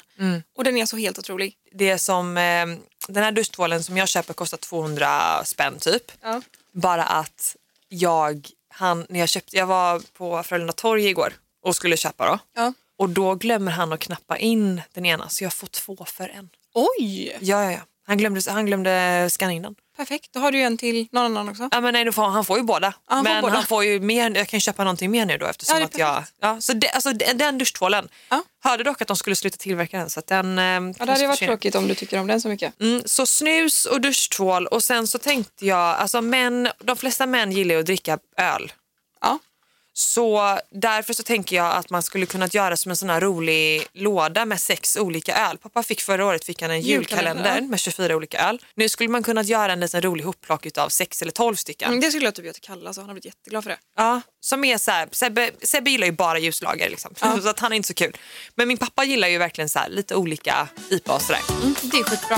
Och den är så helt otrolig. Det som, eh, den här duschtvålen som jag köper kostar 200 spänn typ. Ja. Bara att jag, han, när jag köpte, jag var på Frölunda torg igår och skulle köpa då. Ja. Och då glömmer han att knappa in den ena så jag får två för en. Oj, Ja, ja, ja. Han glömde, han glömde scanna in den. perfekt. Då har du ju en till någon annan också. Ja, men nej, får, han får ju båda. han får men båda. han får ju mer, jag kan köpa någonting mer nu då eftersom Ja, det är att jag... Ja, så det, alltså, den den duschtvålen. Ja. Hörde dock att de skulle sluta tillverka den så att den... Eh, Ja, det hade varit tråkigt om du tycker om den så mycket. Mm, så snus och duschtvål och sen så tänkte jag, alltså män, de flesta män gillar ju att dricka öl. Ja. Så därför så tänker jag att man skulle kunna göra som en sån här rolig låda med sex olika öl. Pappa fick förra året fick han en Julkalender, julkalender ja. med 24 olika öl. Nu skulle man kunna göra en liten rolig hopplock av sex eller 12 stycken. Mm, det skulle jag typ göra till Kalle, så han har blivit jätteglad för det. Ja, som är så här, Sebbe, Sebbe gillar ju bara ljuslager liksom. så att han är inte så kul. Men min pappa gillar ju verkligen så här, lite olika IPA och sådär. Mm, det är skitbra.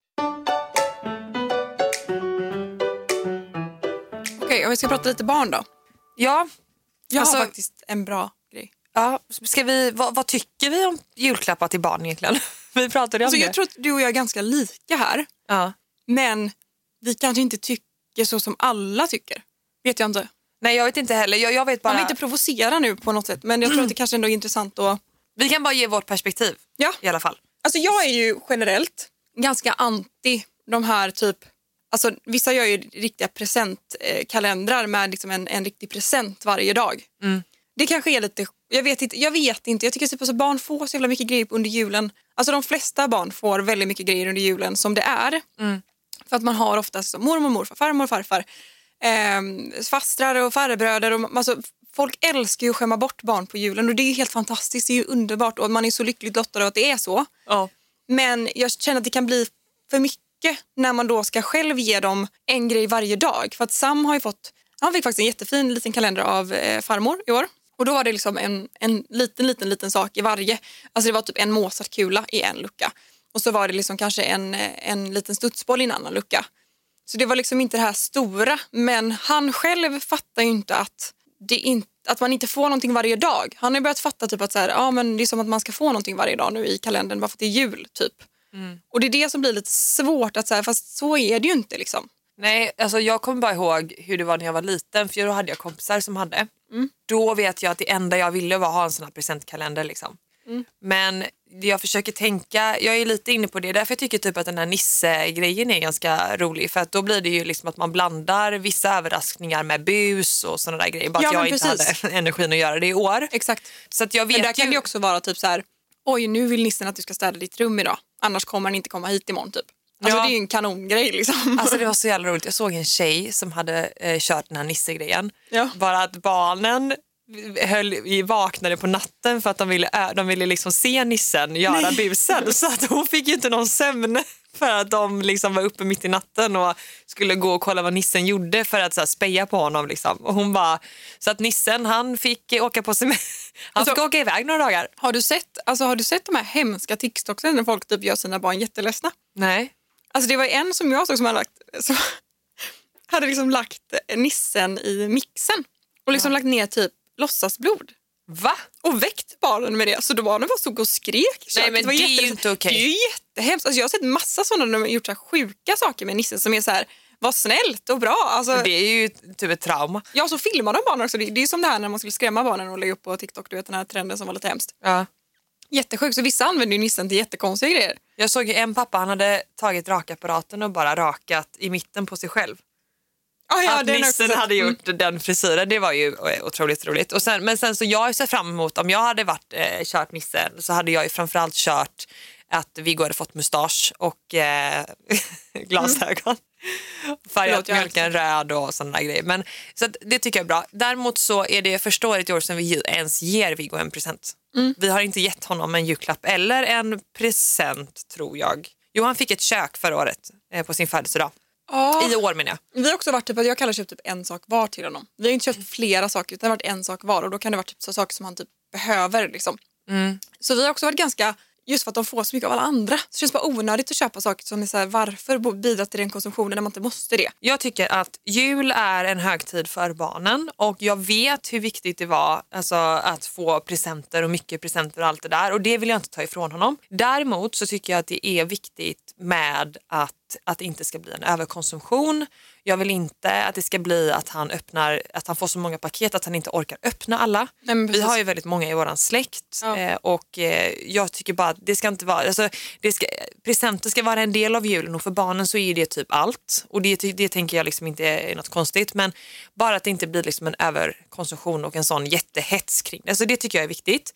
Okej, om vi ska prata lite barn då. Ja, Jag Alltså- har faktiskt en bra grej. ja. Ska vi, vad, vad tycker vi om julklappar till barn egentligen? Vi pratade om Alltså, det. jag tror att du och jag är ganska lika här, ja. men vi kanske inte tycker så som alla tycker. Vet jag inte. Nej jag vet inte heller. Jag, jag vet bara, Man vill inte provocera nu på något sätt, men jag tror att det kanske ändå är intressant att... vi kan bara ge vårt perspektiv Ja. i alla fall. Alltså jag är ju generellt ganska anti de här typ... Alltså vissa gör ju riktiga presentkalendrar med liksom en, en riktig present varje dag. Det kanske är lite... Jag vet inte. Jag, vet inte. jag tycker typ alltså barn får så jävla mycket grejer under julen. Alltså de flesta barn får väldigt mycket grejer under julen som det är. För att man har oftast så mormor, morfar, farmor, farfar, eh, fastrar och farbröder. Och, alltså, folk älskar ju att skämma bort barn på julen och det är helt fantastiskt. Det är underbart och man är så lyckligt lottad att det är så. Ja. Men jag känner att det kan bli för mycket när man då ska själv ge dem en grej varje dag. För att Sam har ju fått, han fick faktiskt en jättefin liten kalender av eh, farmor i år. Och då var det liksom en, en liten, liten, liten sak i varje. Alltså det var typ en Mozartkula i en lucka. Och så var det liksom kanske en, eh, en liten studsboll i en annan lucka. Så det var liksom inte det här stora. Men han själv fattar ju inte att, det in, att man inte får någonting varje dag. Han har börjat fatta typ att så här, ja, men det är som att man ska få någonting varje dag nu i kalendern bara för att det är jul. typ. Och det är det som blir lite svårt, att så här, fast så är det ju inte. liksom. Nej, alltså jag kommer bara ihåg hur det var när jag var liten för då hade jag kompisar som hade. Då vet jag att det enda jag ville var att ha en sån här presentkalender. Liksom. Men det jag försöker tänka, jag är lite inne på det, därför jag tycker typ att den här Nisse-grejen är ganska rolig för att då blir det ju liksom att man blandar vissa överraskningar med bus och sådana där grejer. Bara Ja, att jag men inte precis. hade energin att göra det i år. Exakt. Så att jag vet Men där ju... kan det också vara typ så här, oj nu vill nissen att du ska städa ditt rum idag. Annars kommer han inte komma hit imorgon typ. Alltså Ja. det är ju en kanongrej liksom. Alltså det var så jävla roligt. Jag såg en tjej som hade eh, kört den här Nisse-grejen. Ja. Bara att barnen höll, vaknade på natten för att de ville, de ville liksom se nissen göra busen. Så att hon fick ju inte någon sömn för att de liksom var uppe mitt i natten och skulle gå och kolla vad nissen gjorde för att så här, speja på honom. Liksom. Och hon bara, så att nissen han fick åka på semester. Han Alltså- åka iväg några dagar. Har du sett, alltså, har du sett de här hemska TikToksen när folk typ gör sina barn jätteledsna? Nej. Alltså det var en som jag såg som hade lagt, som hade liksom lagt nissen i mixen och liksom lagt ner typ låtsasblod. Va? Och väckt barnen med det. Så då barnen bara stod och skrek i Nej, men var det är ju inte okej. Det är ju jättehemskt. Alltså jag har sett massa sådana när de har gjort så sjuka saker med nissen som är så här, var snällt och bra. Alltså, Det är ju typ ett trauma. Ja, så filmar de barnen också. Det, det är som det här när man skulle skrämma barnen och lägga upp på TikTok, du vet den här trenden som var lite hemskt. Ja. Jättesjukt. Så vissa använder ju nissen till jättekonstiga grejer. Jag såg ju en pappa, han hade tagit rakapparaten och bara rakat i mitten på sig själv. Ah, ja, att nissen hade Mm. gjort den frisyren, det var ju otroligt roligt. Och sen, men sen så jag ser fram emot, om jag hade varit eh, kört nissen så hade jag ju framförallt kört att Viggo hade fått mustasch och eh, glasögon. Färgat mjölken röd och sådana grejer. Men, så det tycker jag är bra. Däremot så är det första året i år som vi ens ger Viggo en present. Mm. Vi har inte gett honom en julklapp eller en present tror jag. Jo, han fick ett kök förra året eh, på sin födelsedag. Ja. I år menar jag. Vi har också varit typ att jag kallar köpt typ en sak var till honom. Vi har inte köpt flera saker utan det har varit en sak var och då kan det vara typ så saker som han typ behöver. Liksom. Så vi har också varit ganska, just för att de får så mycket av alla andra. Så det känns bara onödigt att köpa saker som är så här, varför bidra till den konsumtionen när man inte måste det. Jag tycker att jul är en högtid för barnen och jag vet hur viktigt det var alltså, att få presenter och mycket presenter och allt det där och det vill jag inte ta ifrån honom. Däremot så tycker jag att det är viktigt med att, att det inte ska bli en överkonsumtion. Jag vill inte att det ska bli att han öppnar, att han får så många paket att han inte orkar öppna alla. Nej, Vi har ju väldigt många i våran släkt Ja. eh, och eh, jag tycker bara att det ska inte vara, alltså, det ska, presenter ska vara en del av julen och för barnen så är det typ allt och det, det tänker jag liksom inte är något konstigt men bara att det inte blir liksom en överkonsumtion och en sån jättehets kring det. Så det tycker jag är viktigt.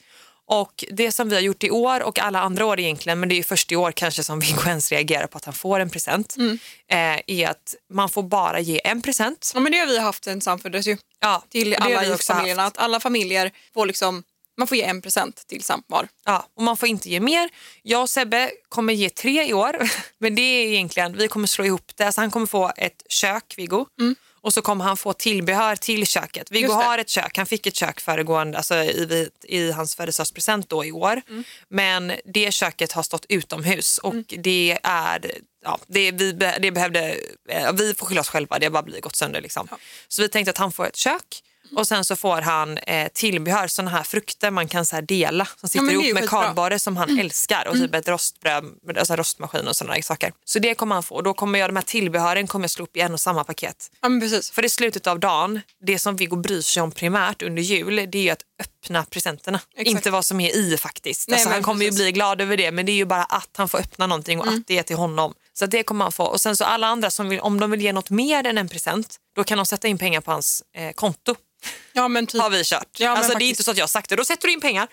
Och det som vi har gjort i år och alla andra år egentligen, men det är först i år kanske som Viggo ens reagerar på att han får en present, Mm. eh, är att man får bara ge en present. Ja, men det har vi haft sen samföddes ju. Ja, Till alla i familjerna. Att alla familjer får liksom, man får ge en present till var. Ja, och man får inte ge mer. Jag och Sebbe kommer ge tre i år, men det är egentligen, vi kommer slå ihop det. Så han kommer få ett kök, Viggo. Och så kommer han få tillbehör till köket. Viggo Mm. Har ett kök, han fick ett kök föregående, alltså i, i hans födelsedagspresent då i år. Mm. Men det köket har stått utomhus och det är Ja, det, vi, det behövde, eh, vi får skylla oss själva, det har bara blivit gått sönder. Liksom. Så vi tänkte att han får ett kök och sen så får han eh, tillbehör, sådana här frukter man kan så dela som sitter är ihop med kardborre som Mm. han älskar och typ ett rostbröd, alltså rostmaskin och sådana saker. Så det kommer han få då kommer jag, de här tillbehören kommer jag slå upp i en och samma paket. Ja precis. För i slutet av dagen, det som Viggo bryr sig om primärt under jul, det är ju att öppna presenterna. Exakt. Inte vad som är i faktiskt. Nej, alltså, han kommer precis. ju bli glad över det men det är ju bara att han får öppna någonting och att det är till honom. Så det kommer han få. Och sen så alla andra som vill, om de vill ge något mer än en present, då kan de sätta in pengar på hans eh, konto. Ja men typ. Har vi kört. Ja, alltså, det är inte så att jag har sagt det, då sätter du in pengar.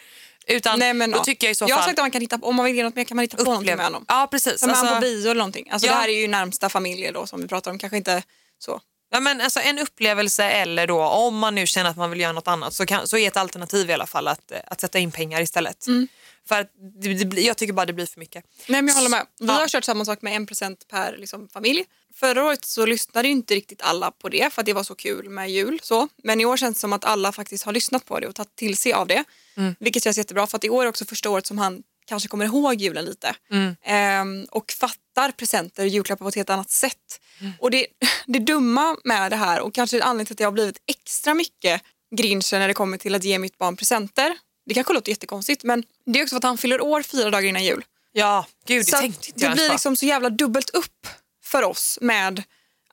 Utan Nej, men, då ja. tycker jag i så jag har fall... sagt att man kan hitta, om man vill ge något mer kan man hitta på någonting med honom. Ja precis. Som Alltså- på bio eller någonting. Alltså, Ja. Det här är ju närmsta familjer då som vi pratar om. Kanske inte så. Ja, men alltså en upplevelse eller då om man nu känner att man vill göra något annat så, kan, så är ett alternativ i alla fall att, att sätta in pengar istället. Mm. För att det, det, jag tycker bara det blir för mycket. Nej men jag håller med. Vi Ja. har kört samma sak med en present per liksom, familj. Förra året så lyssnade ju inte riktigt alla på det för att det var så kul med jul. Så. Men i år känns det som att alla faktiskt har lyssnat på det och tagit till sig av det. Mm. Vilket känns jättebra för att i år är också första året som han kanske kommer ihåg julen lite. Mm. Ehm, och fattar presenter och julklappar på ett helt annat sätt. Mm. Och det, det dumma med det här och kanske anledningen till att jag har blivit extra mycket grinchen när det kommer till att ge mitt barn presenter. Det kanske låter jättekonstigt men det är också för att han fyller år fyra dagar innan jul. Ja, gud Så det att tänkte inte det jag blir liksom så jävla dubbelt upp för oss med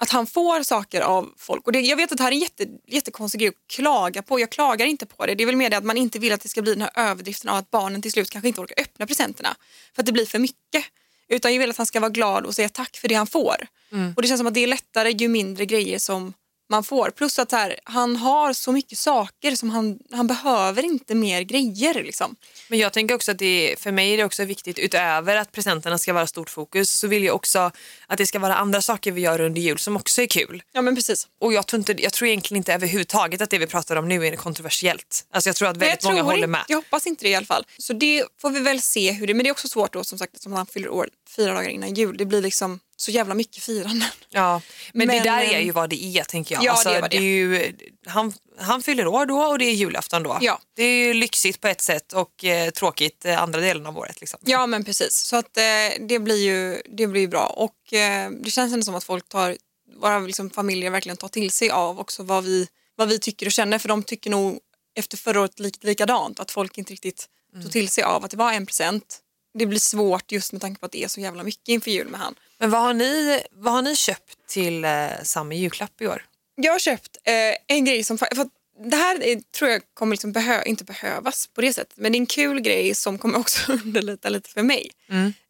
att han får saker av folk. Och det, jag vet att det här är en jätte, jättekonstig grej att klaga på. Jag klagar inte på det. Det är väl mer det att man inte vill att det ska bli den här överdriften av att barnen till slut kanske inte orkar öppna presenterna. För att det blir för mycket. Utan jag vill att han ska vara glad och säga tack för det han får. Mm. Och det känns som att det är lättare ju mindre grejer som man får. Plus att här, han har så mycket saker som han, han behöver inte mer grejer. Liksom. Men jag tänker också att det, för mig är det också viktigt utöver att presenterna ska vara stort fokus så vill jag också att det ska vara andra saker vi gör under jul som också är kul. Ja men precis. Och jag tror, inte, jag tror egentligen inte överhuvudtaget att det vi pratar om nu är kontroversiellt. Alltså jag tror att väldigt jag många tror håller inte- med. Jag hoppas inte det i alla fall. Så det får vi väl se hur det Men det är också svårt då som sagt som han fyller år fyra dagar innan jul. Det blir liksom så jävla mycket firanden. Ja, men, Men, det där är ehm, ju vad det är tänker jag. ja, alltså, det vad det är ju, han, han fyller år då och det är julafton då. Ja. Det är ju lyxigt på ett sätt och eh, tråkigt eh, andra delen av året. Liksom. Ja men precis. Så att eh, det blir ju det blir bra. Och eh, det känns ändå som att folk tar, våra liksom, familjer verkligen tar till sig av också vad vi, vad vi tycker och känner. För de tycker nog efter förra året lik, likadant. Att folk inte riktigt tog till sig av att det var en present. Det blir svårt just med tanke på att det är så jävla mycket inför jul med han. Men vad har ni, vad har ni köpt till eh, samma julklapp i år? Jag har köpt eh, en grej som... För det här är, tror jag kommer liksom behö, inte behövas på det sättet. Men det är en kul grej som kommer också underlätta lite för mig.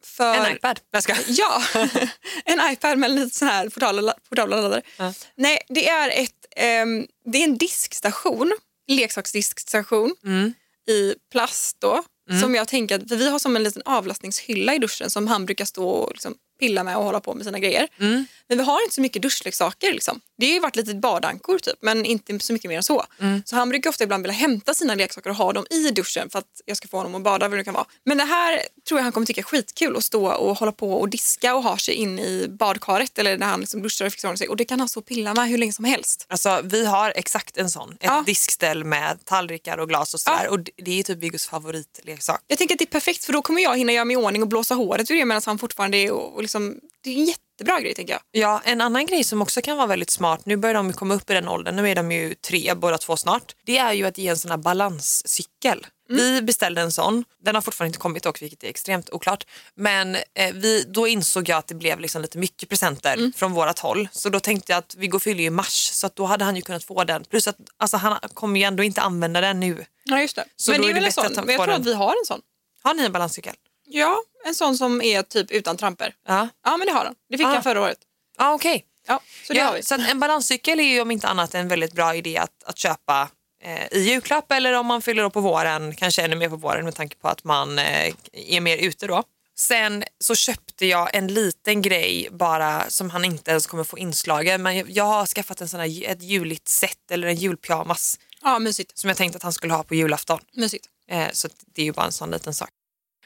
För, En iPad? Jag ska. Ja, en iPad med lite sån här portabla, portabla laddare. Ja. Nej, det är, ett, ehm, det är en diskstation, leksaksdiskstation Mm. i plast då. Som jag tänker att, för vi har som en liten avlastningshylla i duschen som han brukar stå och liksom pilla med och hålla på med sina grejer. Mm. Men vi har inte så mycket duschleksaker. Liksom. Det har ju varit lite badankor typ, men inte så mycket mer än så. Mm. Så han brukar ofta ibland vilja hämta sina leksaker och ha dem i duschen för att jag ska få honom att bada. Vad det kan vara. Men det här tror jag han kommer tycka är skitkul att stå och hålla på och diska och ha sig in i badkaret eller när han liksom duschar och fixar sig. Och det kan han och pilla med hur länge som helst. Alltså, vi har exakt en sån. Ett Ja. diskställ med tallrikar och glas och sådär. Ja. Och det, är typ Viggos favoritleksak. Jag tänker att det är perfekt för då kommer jag hinna göra mig i ordning och blåsa håret ur det medan han fortfarande är och, och liksom, det är en jättebra grej tänker jag. Ja, en annan grej som också kan vara väldigt smart, nu börjar de komma upp i den åldern, nu är de ju tre båda två snart, det är ju att ge en sån här balanscykel. Vi beställde en sån, den har fortfarande inte kommit dock vilket är extremt oklart. Men eh, vi, då insåg jag att det blev liksom lite mycket presenter från vårat håll. Så då tänkte jag att Viggo fyller ju i mars så att då hade han ju kunnat få den. Plus att alltså, han kommer ju ändå inte använda den nu. Ja just det. Så men det är är väl en sån, jag tror den. att vi har en sån. Har ni en balanscykel? Ja, en sån som är typ utan tramper. Ja, Ja men det har han. Det fick Ah. han förra året. ah, okej. Ja, så det ja, har vi. Så en balanscykel är ju om inte annat en väldigt bra idé att, att köpa eh, i julklapp eller om man fyller år på våren, kanske ännu mer på våren med tanke på att man eh, är mer ute då. Sen så köpte jag en liten grej bara som han inte ens kommer få inslagen. Men jag, jag har skaffat en sån här, ett juligt set eller en julpyjamas Ja, mysigt. som jag tänkte att han skulle ha på julafton. mysigt. Eh, så det är ju bara en sån liten sak.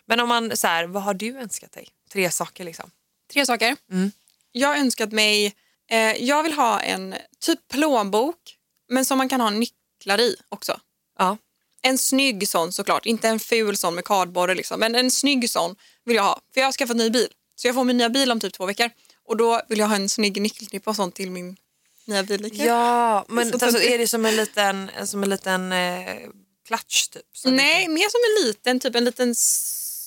Men om man så här, vad har du önskat dig? Tre saker liksom. Tre saker. Mm. Jag har önskat mig, eh, jag vill ha en typ plånbok men som man kan ha nycklar i också. Ja. En snygg sån såklart, inte en ful sån med kardborre liksom. Men en snygg sån vill jag ha. För jag har skaffat ny bil. Så jag får min nya bil om typ två veckor. Och då vill jag ha en snygg nyckelknippa och sånt till min nya bil. Ja, men Så alltså, är det som en liten, som en liten eh, klatsch typ? Nej, mer som en liten, typ en liten...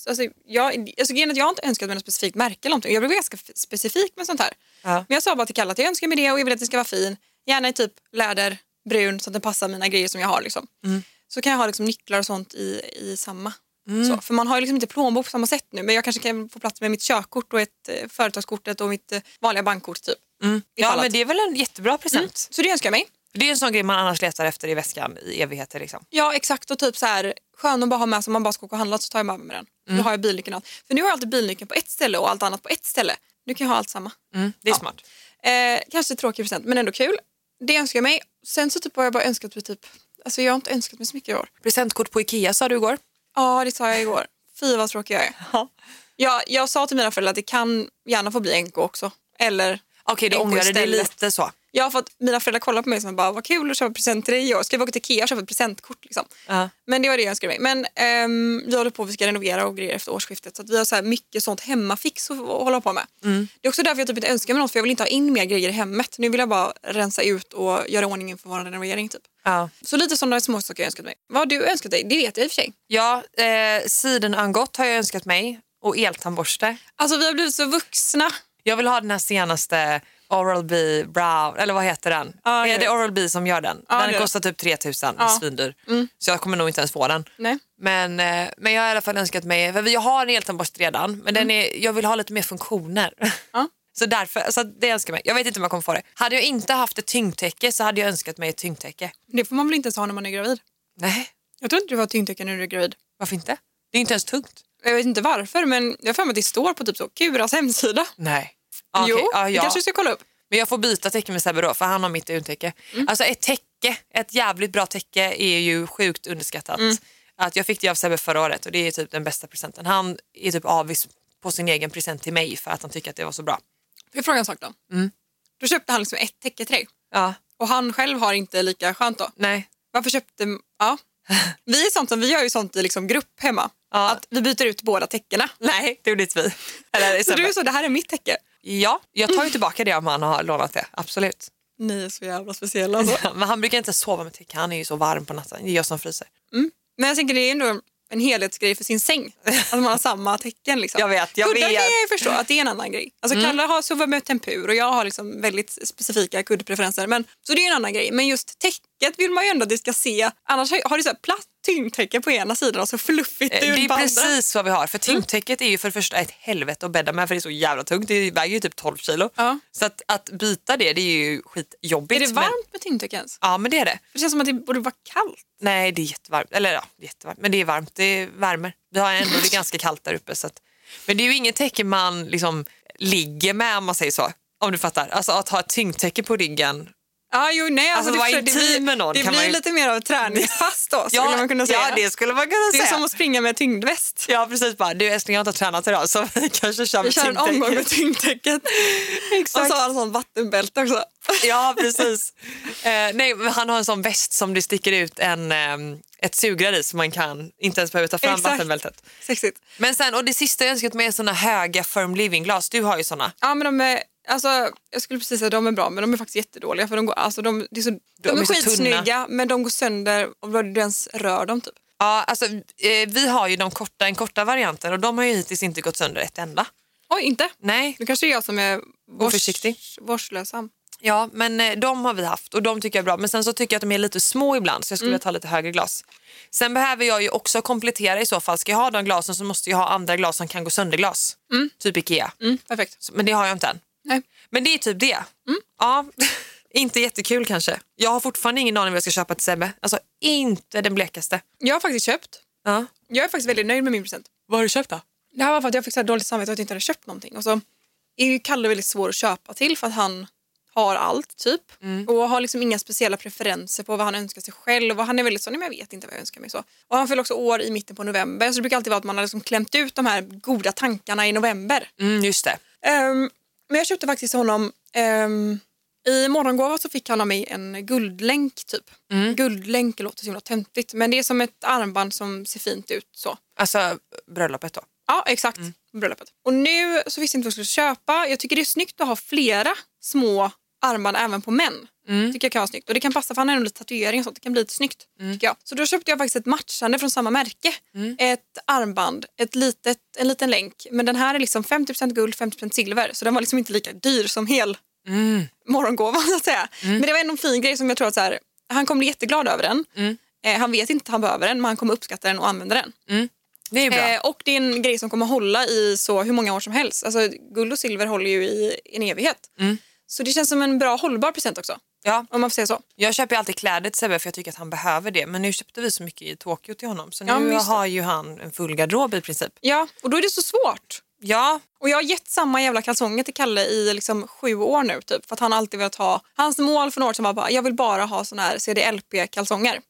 Alltså, jag, alltså, jag har inte önskat mig något specifikt märke eller någonting. Jag blir ganska specifik med sånt här. Ja. Men jag sa bara till Kalle att jag önskar mig det och jag vill att det ska vara fin. Gärna i typ läder, brun så att den passar mina grejer som jag har. Liksom. Mm. Så kan jag ha liksom, nycklar och sånt i, i samma. Så, för man har ju liksom inte plånbok på samma sätt nu men jag kanske kan få plats med mitt körkort och ett eh, företagskortet och mitt eh, vanliga bankkort typ. Mm. Ja, men det är väl en jättebra present. Så det önskar jag mig. Det är en sån grej man annars letar efter i väskan i evigheter. Liksom. Ja exakt och typ så här skön att bara ha med sig om man bara ska åka och handla så tar jag med mig den. Mm. Då har jag bilnyckeln. För nu har jag alltid bilnyckeln på ett ställe och allt annat på ett ställe. Nu kan jag ha allt samma. Mm, det är Ja. smart. Eh, kanske tråkig present men ändå kul. Det önskar jag mig. Sen så typ har jag bara önskat mig typ, alltså jag har inte önskat mig så mycket i år. Presentkort på Ikea sa du igår. Ja det sa jag igår. Fy vad tråkig jag är. Jag, jag sa till mina föräldrar att det kan gärna få bli NK också. Eller Okej, du NK ångrar dig istället. lite så. Jag har fått mina föräldrar kolla på mig som bara, vad kul att köpa present till dig i år. Ska vi åka till Ikea och köpa ett presentkort? Liksom. Ja. Men det var det jag önskade mig. Men ehm, vi håller på att vi ska renovera och grejer efter årsskiftet. Så att vi har så här mycket sånt hemmafix att hålla på med. Det är också därför jag typ inte önskar mig något för jag vill inte ha in mer grejer i hemmet. Nu vill jag bara rensa ut och göra ordning inför vår renovering. Typ. Ja. Så lite sådana små saker jag önskat mig. Vad har du önskat dig? Det vet jag i och för sig. Ja, eh, sidenangott har jag önskat mig och eltandborste. Alltså vi har blivit så vuxna. Jag vill ha den här senaste Oral-B Brown, eller vad heter den? Ja, är det vet. Oral-B som gör den? Det den det. kostar typ 3000, Ja. svindyr. Mm. Så jag kommer nog inte ens få den. Nej. Men, eh, men jag har i alla fall önskat mig, för jag har en eltandborste redan, men den är, jag vill ha lite mer funktioner. Mm. Ja. Så därför, så det önskar jag mig. Jag vet inte om jag kommer få det. Hade jag inte haft ett tyngdtäcke så hade jag önskat mig ett tyngdtäcke. Det får man väl inte ens ha när man är gravid? Nej, Jag tror inte du har tyngdtecken när du är gravid. varför inte? Det är inte ens tungt. Jag vet inte varför men jag har för mig att det står på typ så Kuras hemsida. Nej. Ah, okej. Jo, Ja, det kanske du ska kolla upp. Men jag får byta täcke med Sebbe då, för han har mitt tyngdtäcke. Mm. Alltså ett täcke, ett jävligt bra täcke är ju sjukt underskattat. Mm. Att jag fick det av Sebbe förra året och det är typ den bästa presenten. Han är typ avis på sin egen present till mig för att han tycker att det var så bra. Får jag fråga en sak då? Mm. Då köpte han liksom ett täcke till dig Ja, och han själv har inte lika skönt då. nej. Varför köpte... Ja. Vi, är sånt som, vi gör ju sånt i liksom grupp hemma. Ja. Att vi byter ut båda täckena. Nej, det gjorde inte vi. Eller Så du är så, det här är mitt täcke. Ja, jag tar ju tillbaka det om han har lånat det. Absolut. Ni är så jävla speciella alltså. Men han brukar inte sova med täcke, han är ju så varm på natten. Det är jag som fryser. Men jag tänker det är ändå en helhetsgrej för sin säng. Att man har samma tecken. Liksom. Jag vet, jag Kuddar vet. kan jag ju förstå att det är en annan grej. Alltså Kalle har sover med tempur och jag har liksom väldigt specifika kuddpreferenser. Men, så det är en annan grej. Men just täcket vill man ju ändå att det ska se. Annars har du så här platt tyngdtäcke på ena sidan och så fluffigt Eh, Det är på andra. precis vad vi har. För tyngdtäcket är ju för det första ett helvete att bädda med för det är så jävla tungt. Det väger ju typ 12 kilo. Ja. Så att, att byta det, det är ju skitjobbigt. Är det Men, varmt med tyngdtäcke ens? ja men det är det. För det känns som att det borde vara kallt. Nej det är jättevarmt. Eller ja, jättevarmt. Men det är varmt. Det värmer. Vi har ändå det är ganska kallt där uppe. Så att, men det är ju inget täcke man liksom ligger med om man säger så. Om du fattar. Alltså att ha ett tyngdtäcke på ryggen. Ja, jo, nej, alltså, Alltså, det, det blir, med någon det blir ju- lite mer av ett träningspass då, skulle man kunna säga. ja det skulle man kunna det är säga. som att springa med tyngdväst. Ja precis bara, du älskling jag har inte tränat idag så vi kanske kör Vi med kör en omgång med tyngdtäcket. Exakt. Och så har han sån vattenbälte också. Ja, precis. eh, nej, han har en sån väst som det sticker ut en, ehm, ett sugrör i så man kan inte ens behöver ta fram Exakt. vattenbältet. Sexigt. Men sen, och det sista jag önskat mig är såna höga firm living-glas. Du har ju såna. Ja, men de är, alltså, jag skulle precis säga att de är bra, men de är faktiskt jättedåliga. För de, går, alltså, de, det är så, de, De är, är skitsnygga, men de går sönder om du ens rör dem. Typ. Ja, alltså, eh, vi har ju de korta, den korta varianten och de har ju hittills inte gått sönder ett enda. Oj, inte? Nej, Nu kanske det är jag som är vårs, Oförsiktig. vårdslösam. ja, men eh, de har vi haft och de tycker jag är bra. Men sen så tycker jag att de är lite små ibland så jag skulle vilja ta lite högre glas. Sen behöver jag ju också komplettera i så fall. Ska jag ha de glasen så måste jag ha andra glas som kan gå sönder glas. Typ Ikea. Mm, perfekt. Så- Men det har jag inte än. Nej. Men det är typ det. Ja. Inte jättekul kanske. Jag har fortfarande ingen aning vad jag ska köpa till Sebbe. Alltså inte den blekaste. Jag har faktiskt köpt. Ja. Jag är faktiskt väldigt nöjd med min present. Vad har du köpt då? Det här var för att jag fick så här dåligt samvete att jag inte hade köpt någonting. Och så är ju Kalle väldigt svår att köpa till för att han har allt typ. Och har liksom inga speciella preferenser på vad han önskar sig själv. Och han är väldigt så, nej men jag vet inte vad jag önskar mig. så. Och han fyller också år i mitten på november så det brukar alltid vara att man har liksom klämt ut de här goda tankarna i november. Mm, just det. Ehm, men jag köpte faktiskt honom ehm, i morgongåva så fick han av mig en guldlänk typ. Guldlänk låter så himla töntigt men det är som ett armband som ser fint ut så. Alltså bröllopet då. Ja, exakt. Bröllopet. Och nu så visste jag inte vad jag skulle köpa. Jag tycker det är snyggt att ha flera små armband även på män. Tycker jag kan vara snyggt. Och det kan passa för han har ändå lite tatuering och sånt. Det kan bli lite snyggt. Tycker jag. Så då köpte jag faktiskt ett matchande från samma märke. Ett armband, ett litet, en liten länk. Men den här är liksom 50% guld, 50% silver. Så den var liksom inte lika dyr som hel morgongåva så att säga. Men det var ändå en fin grej som jag tror att så här, han kommer bli jätteglad över den. Eh, han vet inte att han behöver den men han kommer uppskatta den och använda den. Det är bra. Eh, och det är en grej som kommer hålla i så hur många år som helst. Alltså, guld och silver håller ju i en evighet. Så det känns som en bra hållbar present också. Ja. Om man får säga så. Jag köper ju alltid kläder till Sebbe för jag tycker att han behöver det. Men nu köpte vi så mycket i Tokyo till honom. Så nu Ja, det. har ju han en full garderob i princip. Ja, och då är det så svårt. Ja, Och jag har gett samma jävla kalsonger till Kalle i liksom sju år nu typ. För att han alltid velat ha, hans mål för några år sedan var bara, jag vill bara ha såna här CDLP-kalsonger.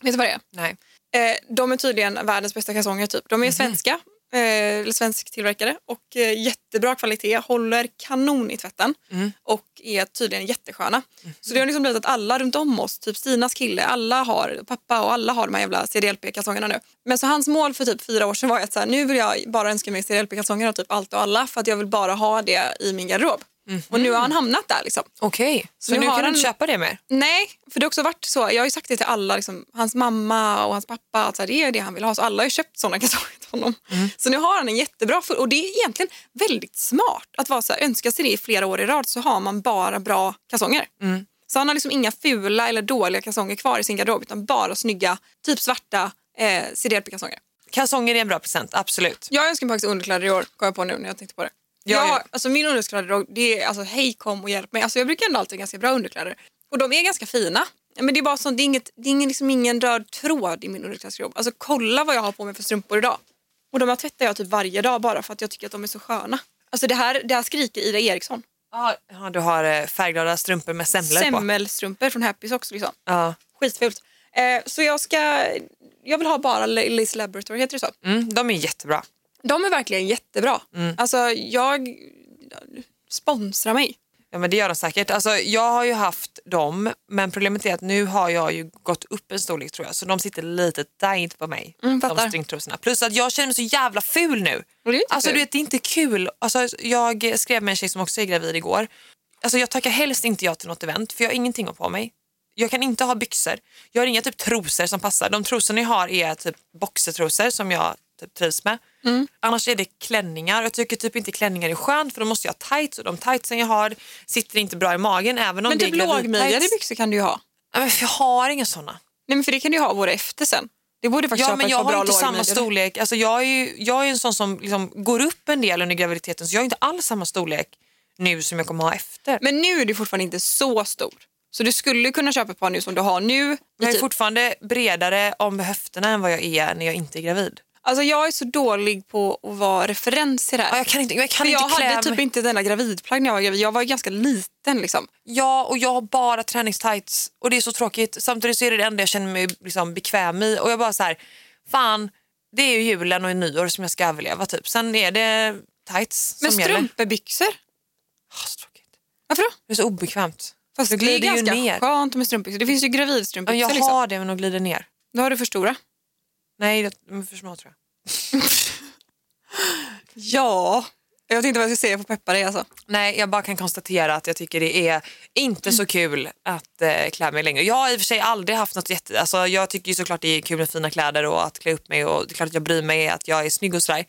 Vet du vad det är? nej. Eh, de är tydligen världens bästa kalsonger. Typ. De är svenska, eh, eller svensktillverkade och eh, jättebra kvalitet. Håller kanon i tvätten och är tydligen jättesköna. Så det har liksom blivit att alla runt om oss, typ Stinas kille, alla har, pappa och alla har de här jävla CDLP-kalsongerna nu. Men så hans mål för typ fyra år sedan var att så här, nu vill jag bara önska mig CDLP-kalsonger av typ allt och alla för att jag vill bara ha det i min garderob. Och nu har han hamnat där liksom. Okej, så Nu nu, kan du han- inte köpa det mer? Nej, för det har också varit så. Jag har ju sagt det till alla, liksom, hans mamma och hans pappa, att här, det är det han vill ha. Så alla har köpt sådana kalsonger till honom. Så nu har han en jättebra full, och det är egentligen väldigt smart att vara så här, önska sig det i flera år i rad så har man bara bra kalsonger. Så han har liksom inga fula eller dåliga kalsonger kvar i sin garderob utan bara snygga, typ svarta eh, CDLP-kalsonger. Kalsonger är en bra present, absolut. Jag önskar mig faktiskt underkläder i år, kom jag på nu när jag tänkte på det. Ja, jag, ja. Alltså min underkläder, det är alltså hej kom och hjälp mig. Alltså jag brukar ändå alltid ha ganska bra underkläder. Och de är ganska fina. Men det är bara sånt, det är, inget, det är ingen, liksom ingen röd tråd i min underklädesgarderob. Alltså kolla vad jag har på mig för strumpor idag. Och de här tvättar jag typ varje dag bara för att jag tycker att de är så sköna. Alltså det här, det här skriker Ida Eriksson. Ja, du har eh, färgglada strumpor med semlor på. Semmelstrumpor från Happys också liksom. Ja. Skitfult. Eh, så jag ska, jag vill ha bara Liz Laboratory, heter det så? Mm, de är jättebra. De är verkligen jättebra. Alltså jag sponsrar mig. Ja, men det gör de säkert. Alltså, jag har ju haft dem, men problemet är att nu har jag ju gått upp en storlek tror jag. Så de sitter lite tight på mig, Mm, de stringtrosorna. Plus att jag känner mig så jävla ful nu. Det Alltså kul. du vet, det är inte kul. Alltså, jag skrev med en tjej som också är gravid igår. Alltså, jag tackar helst inte ja till något event för jag har ingenting att på mig. Jag kan inte ha byxor. Jag har inga typ trosor som passar. De trosorna jag har är typ boxertrosor som jag typ trivs med. Mm. Annars är det klänningar. Jag tycker typ inte klänningar är skönt för då måste jag ha tights och de tightsen jag har sitter inte bra i magen även om Men det typ gravidtights. byxor kan du ju ha. Men Jag har inga såna. Nej men för det kan du ju ha våra efter sen. Det borde faktiskt Ja, men jag har inte samma storlek. Alltså, jag, är ju, jag är en sån som liksom går upp en del under graviditeten så jag har inte alls samma storlek nu som jag kommer ha efter. Men nu är du fortfarande inte så stor. Så du skulle kunna köpa ett par nu som du har nu. jag är typ. fortfarande bredare om höfterna än vad jag är när jag inte är gravid. Alltså jag är så dålig på att vara referens till det här. Ja, jag kan inte, jag kan För jag inte klä hade typ inte denna gravidplagg när jag var gravid. Jag var ju ganska liten liksom. Ja, och jag har bara träningstights och det är så tråkigt. Samtidigt så är det det enda jag känner mig liksom bekväm i och jag bara så här, fan, det är ju julen och nyår som jag ska överleva typ. Sen är det tights Men som gäller. strumpebyxor? Ah, så tråkigt. Varför då? Det är så obekvämt. Fast Det är ganska ner. skönt med strumpbyxor. Det finns ju gravidstrumpbyxor jag liksom. har det men de glider ner. Då har du för stora. Nej, de är för små tror jag. Ja. Jag vet inte vad jag ska säga för att peppa dig alltså. Nej, jag bara kan konstatera att jag tycker det är inte så kul att eh, klä mig längre. Jag har i och för sig aldrig haft något jätte... Alltså, jag tycker ju såklart det är kul med fina kläder och att klä upp mig och det är klart att jag bryr mig att jag är snygg och sådär.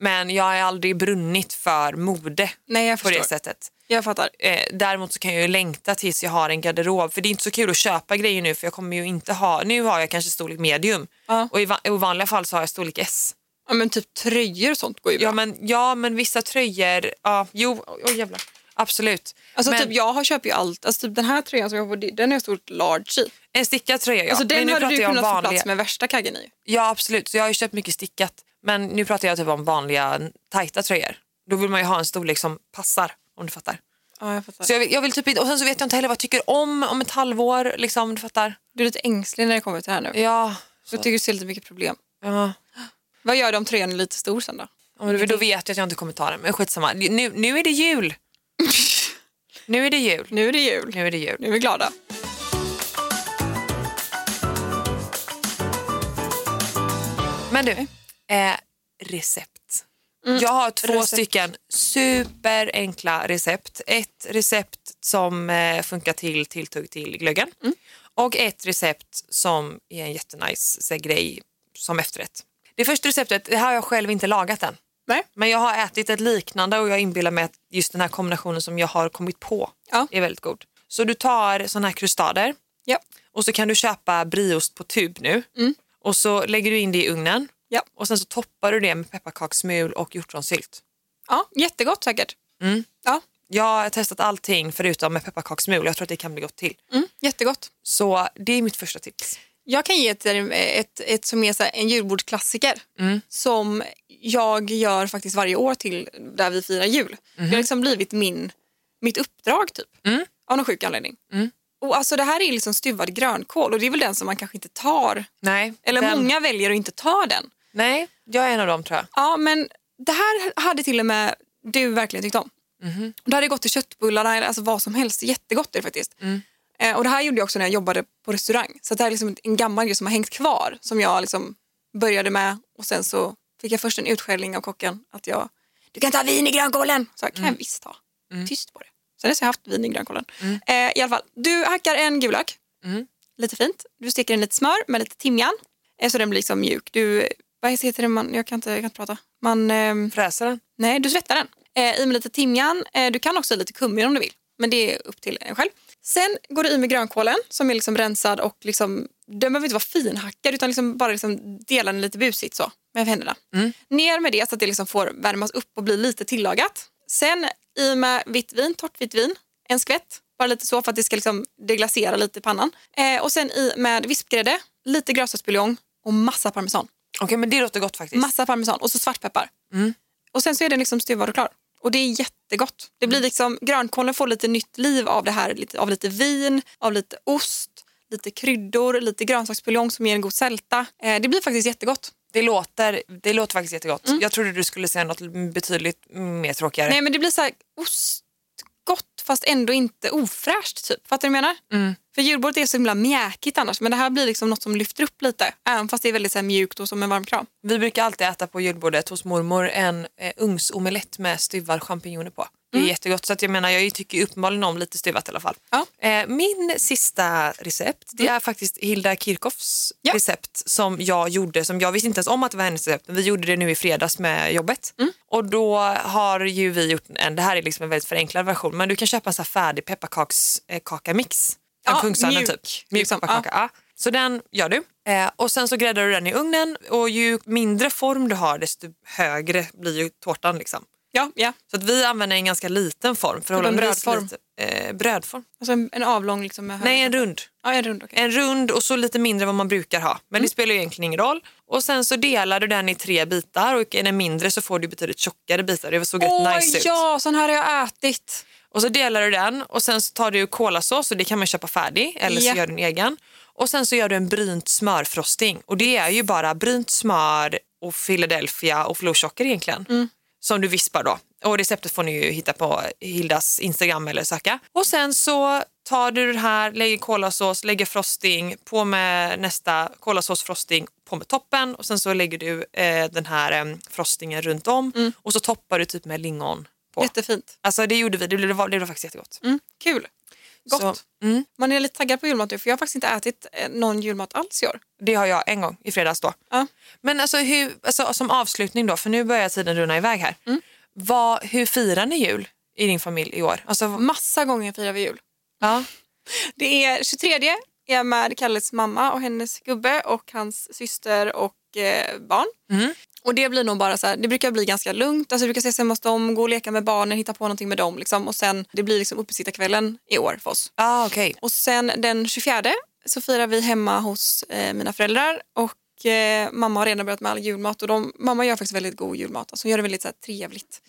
Men jag har aldrig brunnit för mode Nej jag på det sättet. Jag fattar. Eh, däremot så kan jag ju längta tills jag har en garderob. För det är inte så kul att köpa grejer nu för jag kommer ju inte ha... Nu har jag kanske storlek medium Ja. och i, va- i vanliga fall så har jag storlek S. Ja, men typ tröjor och sånt går ju bra. Ja men, ja men vissa tröjor, ja, jo, oj jävlar. Absolut. Alltså Men typ jag har köpt ju allt. Alltså typ den här tröjan som jag har på den är jag stort large i. En stickad tröja ja. Alltså Men den nu hade du kunnat få vanliga... plats med värsta kaggen i. Ja absolut, så jag har ju köpt mycket stickat. Men nu pratar jag typ om vanliga tajta tröjor. Då vill man ju ha en storlek som passar om du fattar. Ja, jag fattar. Så jag vill, jag vill typ inte, och sen så vet jag inte heller vad jag tycker om om ett halvår. Liksom, du fattar? Du är lite ängslig när det kommer till det här nu. Ja. Så jag tycker du ser lite mycket problem. ja. Vad gör du om tröjan är lite stor sen då? Ja, men då vet jag att jag inte kommer ta den. Men skitsamma. Nu, nu är det jul. nu är det jul. Nu är det jul. Nu är det jul. Nu är vi glada. Men du, eh, recept. Jag har två Mm. recept. stycken superenkla recept. Ett recept som eh, funkar till tilltugg till glöggen Mm. och ett recept som är en jättenice grej som efterrätt. Det första receptet det har jag själv inte lagat än. Nej. Men jag har ätit ett liknande och jag inbillar mig att just den här kombinationen som jag har kommit på Ja. är väldigt god. Så du tar såna här krustader Ja. och så kan du köpa brieost på tub nu. Och så lägger du in det i ugnen. Ja. Och sen så toppar du det med pepparkakssmul och hjortronsylt. Ja, jättegott säkert. Ja, Jag har testat allting förutom med pepparkakssmul. Jag tror att det kan bli gott till. mm, jättegott. Så det är mitt första tips. Jag kan ge ett, ett, ett som är en julbordsklassiker Mm. som jag gör faktiskt varje år till där vi firar jul. Det har liksom blivit min, mitt uppdrag typ. Mm. Av någon sjuk anledning. Mm. Och alltså, det här är liksom stuvad grönkål och det är väl den som man kanske inte tar. Nej, Eller den- många väljer att inte ta den. Nej, jag är en av dem tror jag. Ja, men det här hade till och med du verkligen tyckt om. Mhm. Det hade gått till köttbullarna eller alltså vad som helst. Jättegott är det faktiskt. Mm. Eh, och det här gjorde jag också när jag jobbade på restaurang. Så det här är liksom en gammal grej som har hängt kvar. Som jag liksom började med och sen så fick jag först en utskällning av kocken att jag, du kan ta vin i grönkålen. Så jag, kan Mm. jag visst ha. Tyst på det. Sen dess har jag haft vin i grönkålen. Eh, I alla fall, du hackar en gul lök. Mm. Lite fint. Du steker den lite smör med lite timjan. Eh, så den blir liksom mjuk. Du, vad heter det? Man, jag, kan inte, jag kan inte prata. Man, ehm, Fräser den. Nej, du svettar den. Eh, I med lite timjan. Eh, du kan också ha lite kummin om du vill. Men det är upp till en själv. Sen går du i med grönkålen som är liksom rensad och liksom, den behöver inte vara finhackad utan liksom bara liksom dela den lite busigt så med händerna. Ner med det så att det liksom får värmas upp och bli lite tillagat. Sen i med vitt vin, torrt vitt vin, en skvätt. Bara lite så för att det ska liksom deglasera lite i pannan. Eh, och sen i med vispgrädde, lite grönsaksbuljong och massa parmesan. Okej, men det låter gott faktiskt. Massa parmesan och så svartpeppar. Mm. Och sen så är den liksom stuvad och klar. Och det är jättegott. Det blir liksom, grönkålen får lite nytt liv av det här. Lite, av lite vin, av lite ost, lite kryddor, lite grönsaksbuljong som ger en god sälta. Eh, det blir faktiskt jättegott. Det, låter, det låter faktiskt jättegott. Jag trodde du skulle säga något betydligt mer tråkigare. Nej men det blir så här ostgott fast ändå inte ofräscht typ. Fattar du vad jag menar? Mm. För julbordet är så himla mjäkigt annars men det här blir liksom något som lyfter upp lite. Även fast det är väldigt så här mjukt och som en varm kram. Vi brukar alltid äta på julbordet hos mormor en eh, ugnsomelett med stuvade champinjoner på. Det är jättegott. Så att jag menar, jag tycker ju uppenbarligen om lite stuvat i alla fall. Ja. Eh, min sista recept det är faktiskt Hilda Kirchhoffs Ja. recept som jag gjorde. Som jag visste inte ens om att det var hennes recept men vi gjorde det nu i fredags med jobbet. Och då har ju vi gjort en, det här är liksom en väldigt förenklad version men du kan köpa en så här färdig pepparkakskakamix. En Ja, Kungsörnen mjuk, typ. Mjuk liksom. pepparkaka. Ja. Så den gör du. Eh, och sen så gräddar du den i ugnen och ju mindre form du har desto högre blir ju tårtan. Liksom. Ja, ja. Så att vi använder en ganska liten form. För Typ en brödform? lite- Eh, brödform? Alltså en, en avlång liksom med Nej, en rund. Ja, en rund. okej. En rund och så lite mindre än vad man brukar ha. Men Mm. det spelar ju egentligen ingen roll. Och sen så delar du den i tre bitar och är den mindre så får du betydligt tjockare bitar. Det såg rätt nice ut. ja, sån här har jag ätit. Och så delar du den och sen så tar du kolasås och det kan man köpa färdig eller så Ja. gör du en egen. Och sen så gör du en brynt smörfrosting och det är ju bara brynt smör och Philadelphia och florsocker egentligen. Mm. Som du vispar då. Och receptet får ni ju hitta på Hildas Instagram eller söka. Och sen så tar du det här, lägger kolasås, lägger frosting, på med nästa kolasåsfrosting, på med toppen och sen så lägger du eh, den här eh, frostingen runt om och så toppar du typ med lingon på. Jättefint. Alltså det gjorde vi, det blev, det blev faktiskt jättegott. Mm, kul. Gott. Så, mm, Man är lite taggad på julmat nu för jag har faktiskt inte ätit eh, någon julmat alls i år. det har jag en gång i fredags då. Ja. Men alltså, hur, alltså som avslutning då, för nu börjar tiden runna iväg här. Vad, hur firar ni jul i din familj i år? Alltså, Massa gånger firar vi jul. ja. Det är 23 är jag med Kalles mamma och hennes gubbe och hans syster och eh, barn. Mm. Och det blir nog bara så här, det brukar bli ganska lugnt. Alltså, vi brukar ses hemma hos dem, gå och leka med barnen, hitta på någonting med dem. Liksom. Och sen, det blir liksom uppesittarkvällen i år för oss. Ah, okej. Och sen den 24 så firar vi hemma hos eh, mina föräldrar och eh, mamma har redan börjat med all julmat och de, mamma gör faktiskt väldigt god julmat. Alltså hon gör det väldigt så här, trevligt.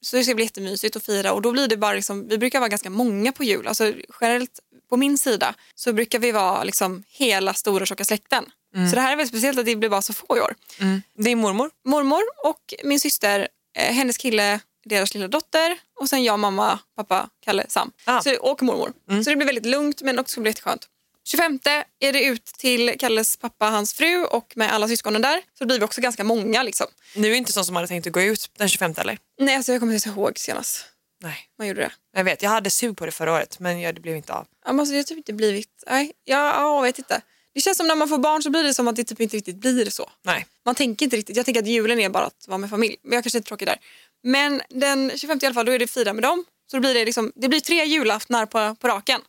Så det ska bli jättemysigt att fira och då blir det bara liksom, vi brukar vara ganska många på jul. Alltså generellt på min sida så brukar vi vara liksom hela stora tjocka släkten. Så det här är väldigt speciellt att det blir bara så få i år. Mm. Din mormor? Mormor och min syster, eh, hennes kille, deras lilla dotter och sen jag, mamma, pappa, Kalle, Sam. Ah. Så, och mormor. Så det blir väldigt lugnt men också blir jätteskönt. 25 är det ut till Kalles pappa, hans fru och med alla syskonen där. Så då blir vi också ganska många. Liksom. Nu är inte sån som hade tänkt att gå ut den 25 eller? Nej, alltså jag kommer inte ihåg senast Nej. man gjorde det. Jag vet, jag hade sug på det förra året men ja, det blev inte av. Ja, men alltså, jag har typ inte blivit... Nej, jag, jag vet inte. Det känns som när man får barn så blir det som att det typ inte riktigt blir så. Nej. Man tänker inte riktigt. Jag tänker att julen är bara att vara med familj. Men jag kanske är tråkig där. Men den 25 i alla fall, då är det fira med dem. Så då blir det, liksom, det blir tre julaftnar på, på raken.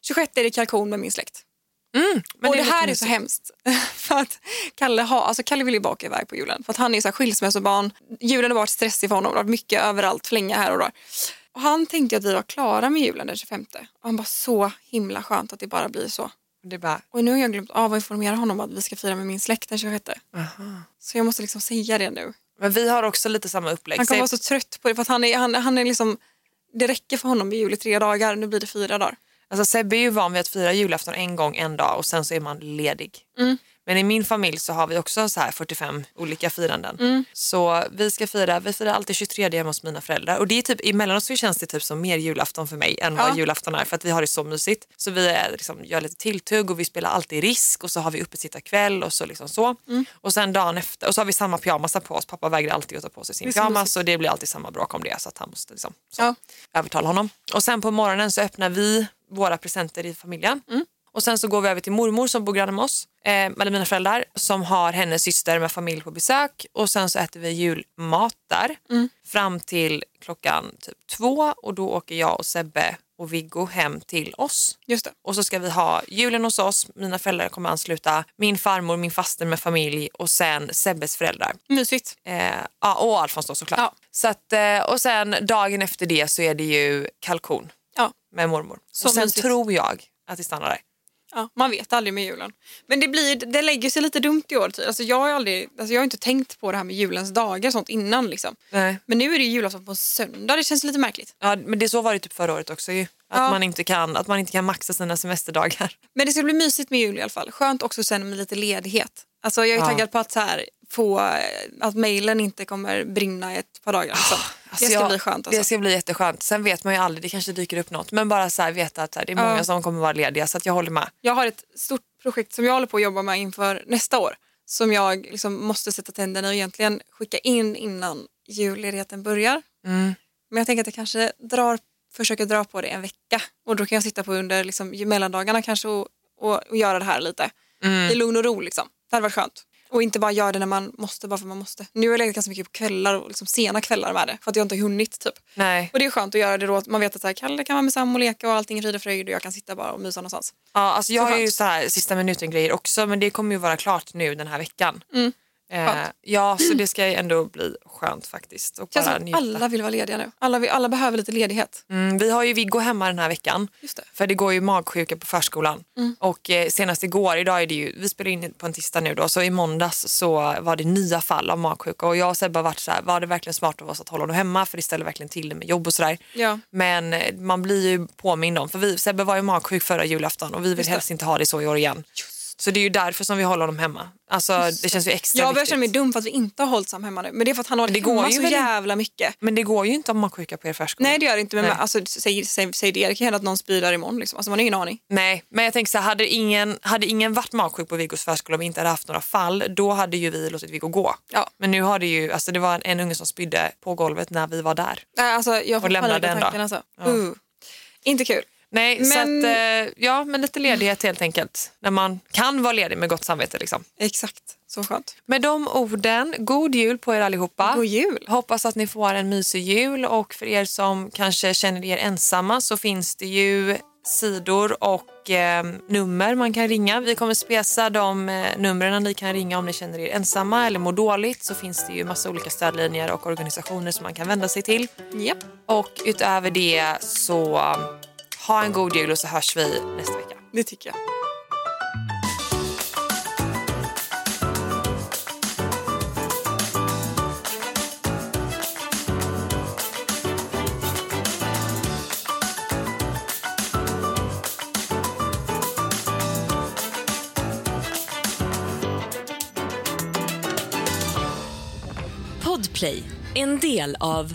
26 är det kalkon med min släkt. Mm, men och det, lite här är så hemskt. för att Kalle, har, alltså Kalle vill ju baka iväg på julen. För att han är så här skilsmässobarn. Julen har varit stressig för honom. Det har varit mycket överallt, flänga här och där. Och han tänkte att vi var klara med julen den 25. Och han bara så himla skönt att det bara blir så. Det bara, Och nu har jag glömt av att informera honom att vi ska fira med min släkt den 26. Så jag måste liksom säga det nu. men vi har också lite samma upplägg. Han kommer vara så trött på det för han är, han, han är liksom, det räcker för honom med jul i tre dagar, nu blir det fyra dagar. Alltså Sebbe är ju van vid att fira julafton en gång en dag och sen så är man ledig. Mm. Men i min familj så har vi också så här 45 olika firanden. Mm. Så vi ska fira, vi firar alltid 23 hemma hos mina föräldrar och det är typ, emellanåt så känns det typ som mer julafton för mig än Ja. vad julafton är för att vi har det så mysigt. Så vi är, liksom, gör lite tilltugg och vi spelar alltid risk och så har vi uppesittarkväll och så liksom så. Mm. Och sen dagen efter, och så har vi samma pyjamasar på oss. Pappa vägrar alltid att ta på sig sin pyjamas och det blir alltid samma bråk om det så att han måste liksom, så Ja. övertala honom. Och sen på morgonen så öppnar vi våra presenter i familjen. Mm. Och sen så går vi över till mormor som bor granne med oss, eh, eller mina föräldrar som har hennes syster med familj på besök och sen så äter vi julmat där Mm. fram till klockan typ två och då åker jag och Sebbe och Viggo hem till oss. Just det. Och så ska vi ha julen hos oss, mina föräldrar kommer ansluta, min farmor, min faster med familj och sen Sebbes föräldrar. Mysigt. Eh, ja, och Alfons då såklart. Ja. Så att, eh, och sen dagen efter det så är det ju kalkon Ja. med mormor. Så och sen mysigt. tror jag att det stannar där. Ja, man vet aldrig med julen. Men det, blir, det lägger sig lite dumt i år. typ. Alltså jag, har aldrig, alltså jag har inte tänkt på det här med julens dagar sånt innan. Liksom. Nej. Men nu är det julafton på söndag. Det känns lite märkligt. Ja, men det så var det typ förra året också ju. Att, Ja. man inte kan, att man inte kan maxa sina semesterdagar. Men det ska bli mysigt med jul i alla fall. Skönt också sen med lite ledighet. Alltså jag är Ja. taggad på att, så här, få, eh, att mejlen inte kommer brinna ett par dagar. Liksom. Alltså, det ska jag- bli skönt. Alltså. Det ska bli jätteskönt. Sen vet man ju aldrig, det kanske dyker upp något. Men bara så här, veta att här, det är många Ja. som kommer vara lediga så att jag håller med. Jag har ett stort projekt som jag håller på att jobba med inför nästa år. Som jag liksom måste sätta tänderna och egentligen skicka in innan julledigheten börjar. Mm. Men jag tänker att jag kanske drar, försöker dra på det en vecka. Och då kan jag sitta på under liksom, mellandagarna kanske och, och, och göra det här lite. Mm. I lugn och ro liksom. Det hade varit skönt. Och inte bara göra det när man måste bara för man måste. Nu har jag legat ganska mycket på kvällar och liksom sena kvällar med det. För att jag inte har hunnit typ. Nej. Och det är skönt att göra det då. Man vet att så här, Kalle kan vara med Sam och leka och allting är frid och fröjd och jag kan sitta bara och mysa någonstans. Ja, alltså jag Så har ju så här, sista minuten grejer också men det kommer ju vara klart nu den här veckan. Mm. Eh, ja, så det ska ju ändå bli skönt faktiskt. Och känns bara som njuta. alla vill vara lediga nu. Alla, vill, alla behöver lite ledighet. Mm, vi har ju Viggo hemma den här veckan. Just det. För det går ju magsjuka på förskolan. Mm. Och eh, senast igår, idag är det ju, vi spelar in på en tisdag nu då, så i måndags så var det nya fall av magsjuka och jag och Sebbe har varit så här, var det verkligen smart av oss att hålla honom hemma för det ställer verkligen till det med jobb och sådär. Ja. Men eh, man blir ju påmind om, för vi, Sebbe var ju magsjuk förra julafton och vi vill Just det. helst inte ha det så i år igen. Så det är ju därför som vi håller honom hemma. Alltså det känns ju extra Jag viktigt. känna mig dum för att vi inte har hållit Sam hemma nu. Men det är för att han har det varit går hemma ju så jävla mycket. Men det går ju inte om magsjuka på er förskola. Nej det gör det inte. Men Nej. alltså, säg, säg, säg det. Det kan hända att någon spyr där imorgon. Liksom. Alltså, man har ingen aning. Nej, men jag tänker så här, hade ingen, hade ingen varit magsjuk på Viggos förskola och vi inte hade haft några fall, då hade ju vi låtit Viggo gå. Ja. Men nu har det ju, alltså det var en, en unge som spydde på golvet när vi var där. Alltså, jag får lämnade panik av en tanken. Alltså. Ja. Uh. Inte kul. Nej, Men- så att, eh, ja men lite ledighet helt enkelt. När man kan vara ledig med gott samvete liksom. Exakt. Så skönt. Med de orden, god jul på er allihopa. God jul. Hoppas att ni får en mysig jul och för er som kanske känner er ensamma så finns det ju sidor och eh, nummer man kan ringa. Vi kommer spesa de eh, numren ni kan ringa om ni känner er ensamma eller mår dåligt. Så finns det ju massa olika stödlinjer och organisationer som man kan vända sig till. Japp. Och utöver det så ha en god jul och så hörs vi nästa vecka. Det tycker jag. Podplay, en del av.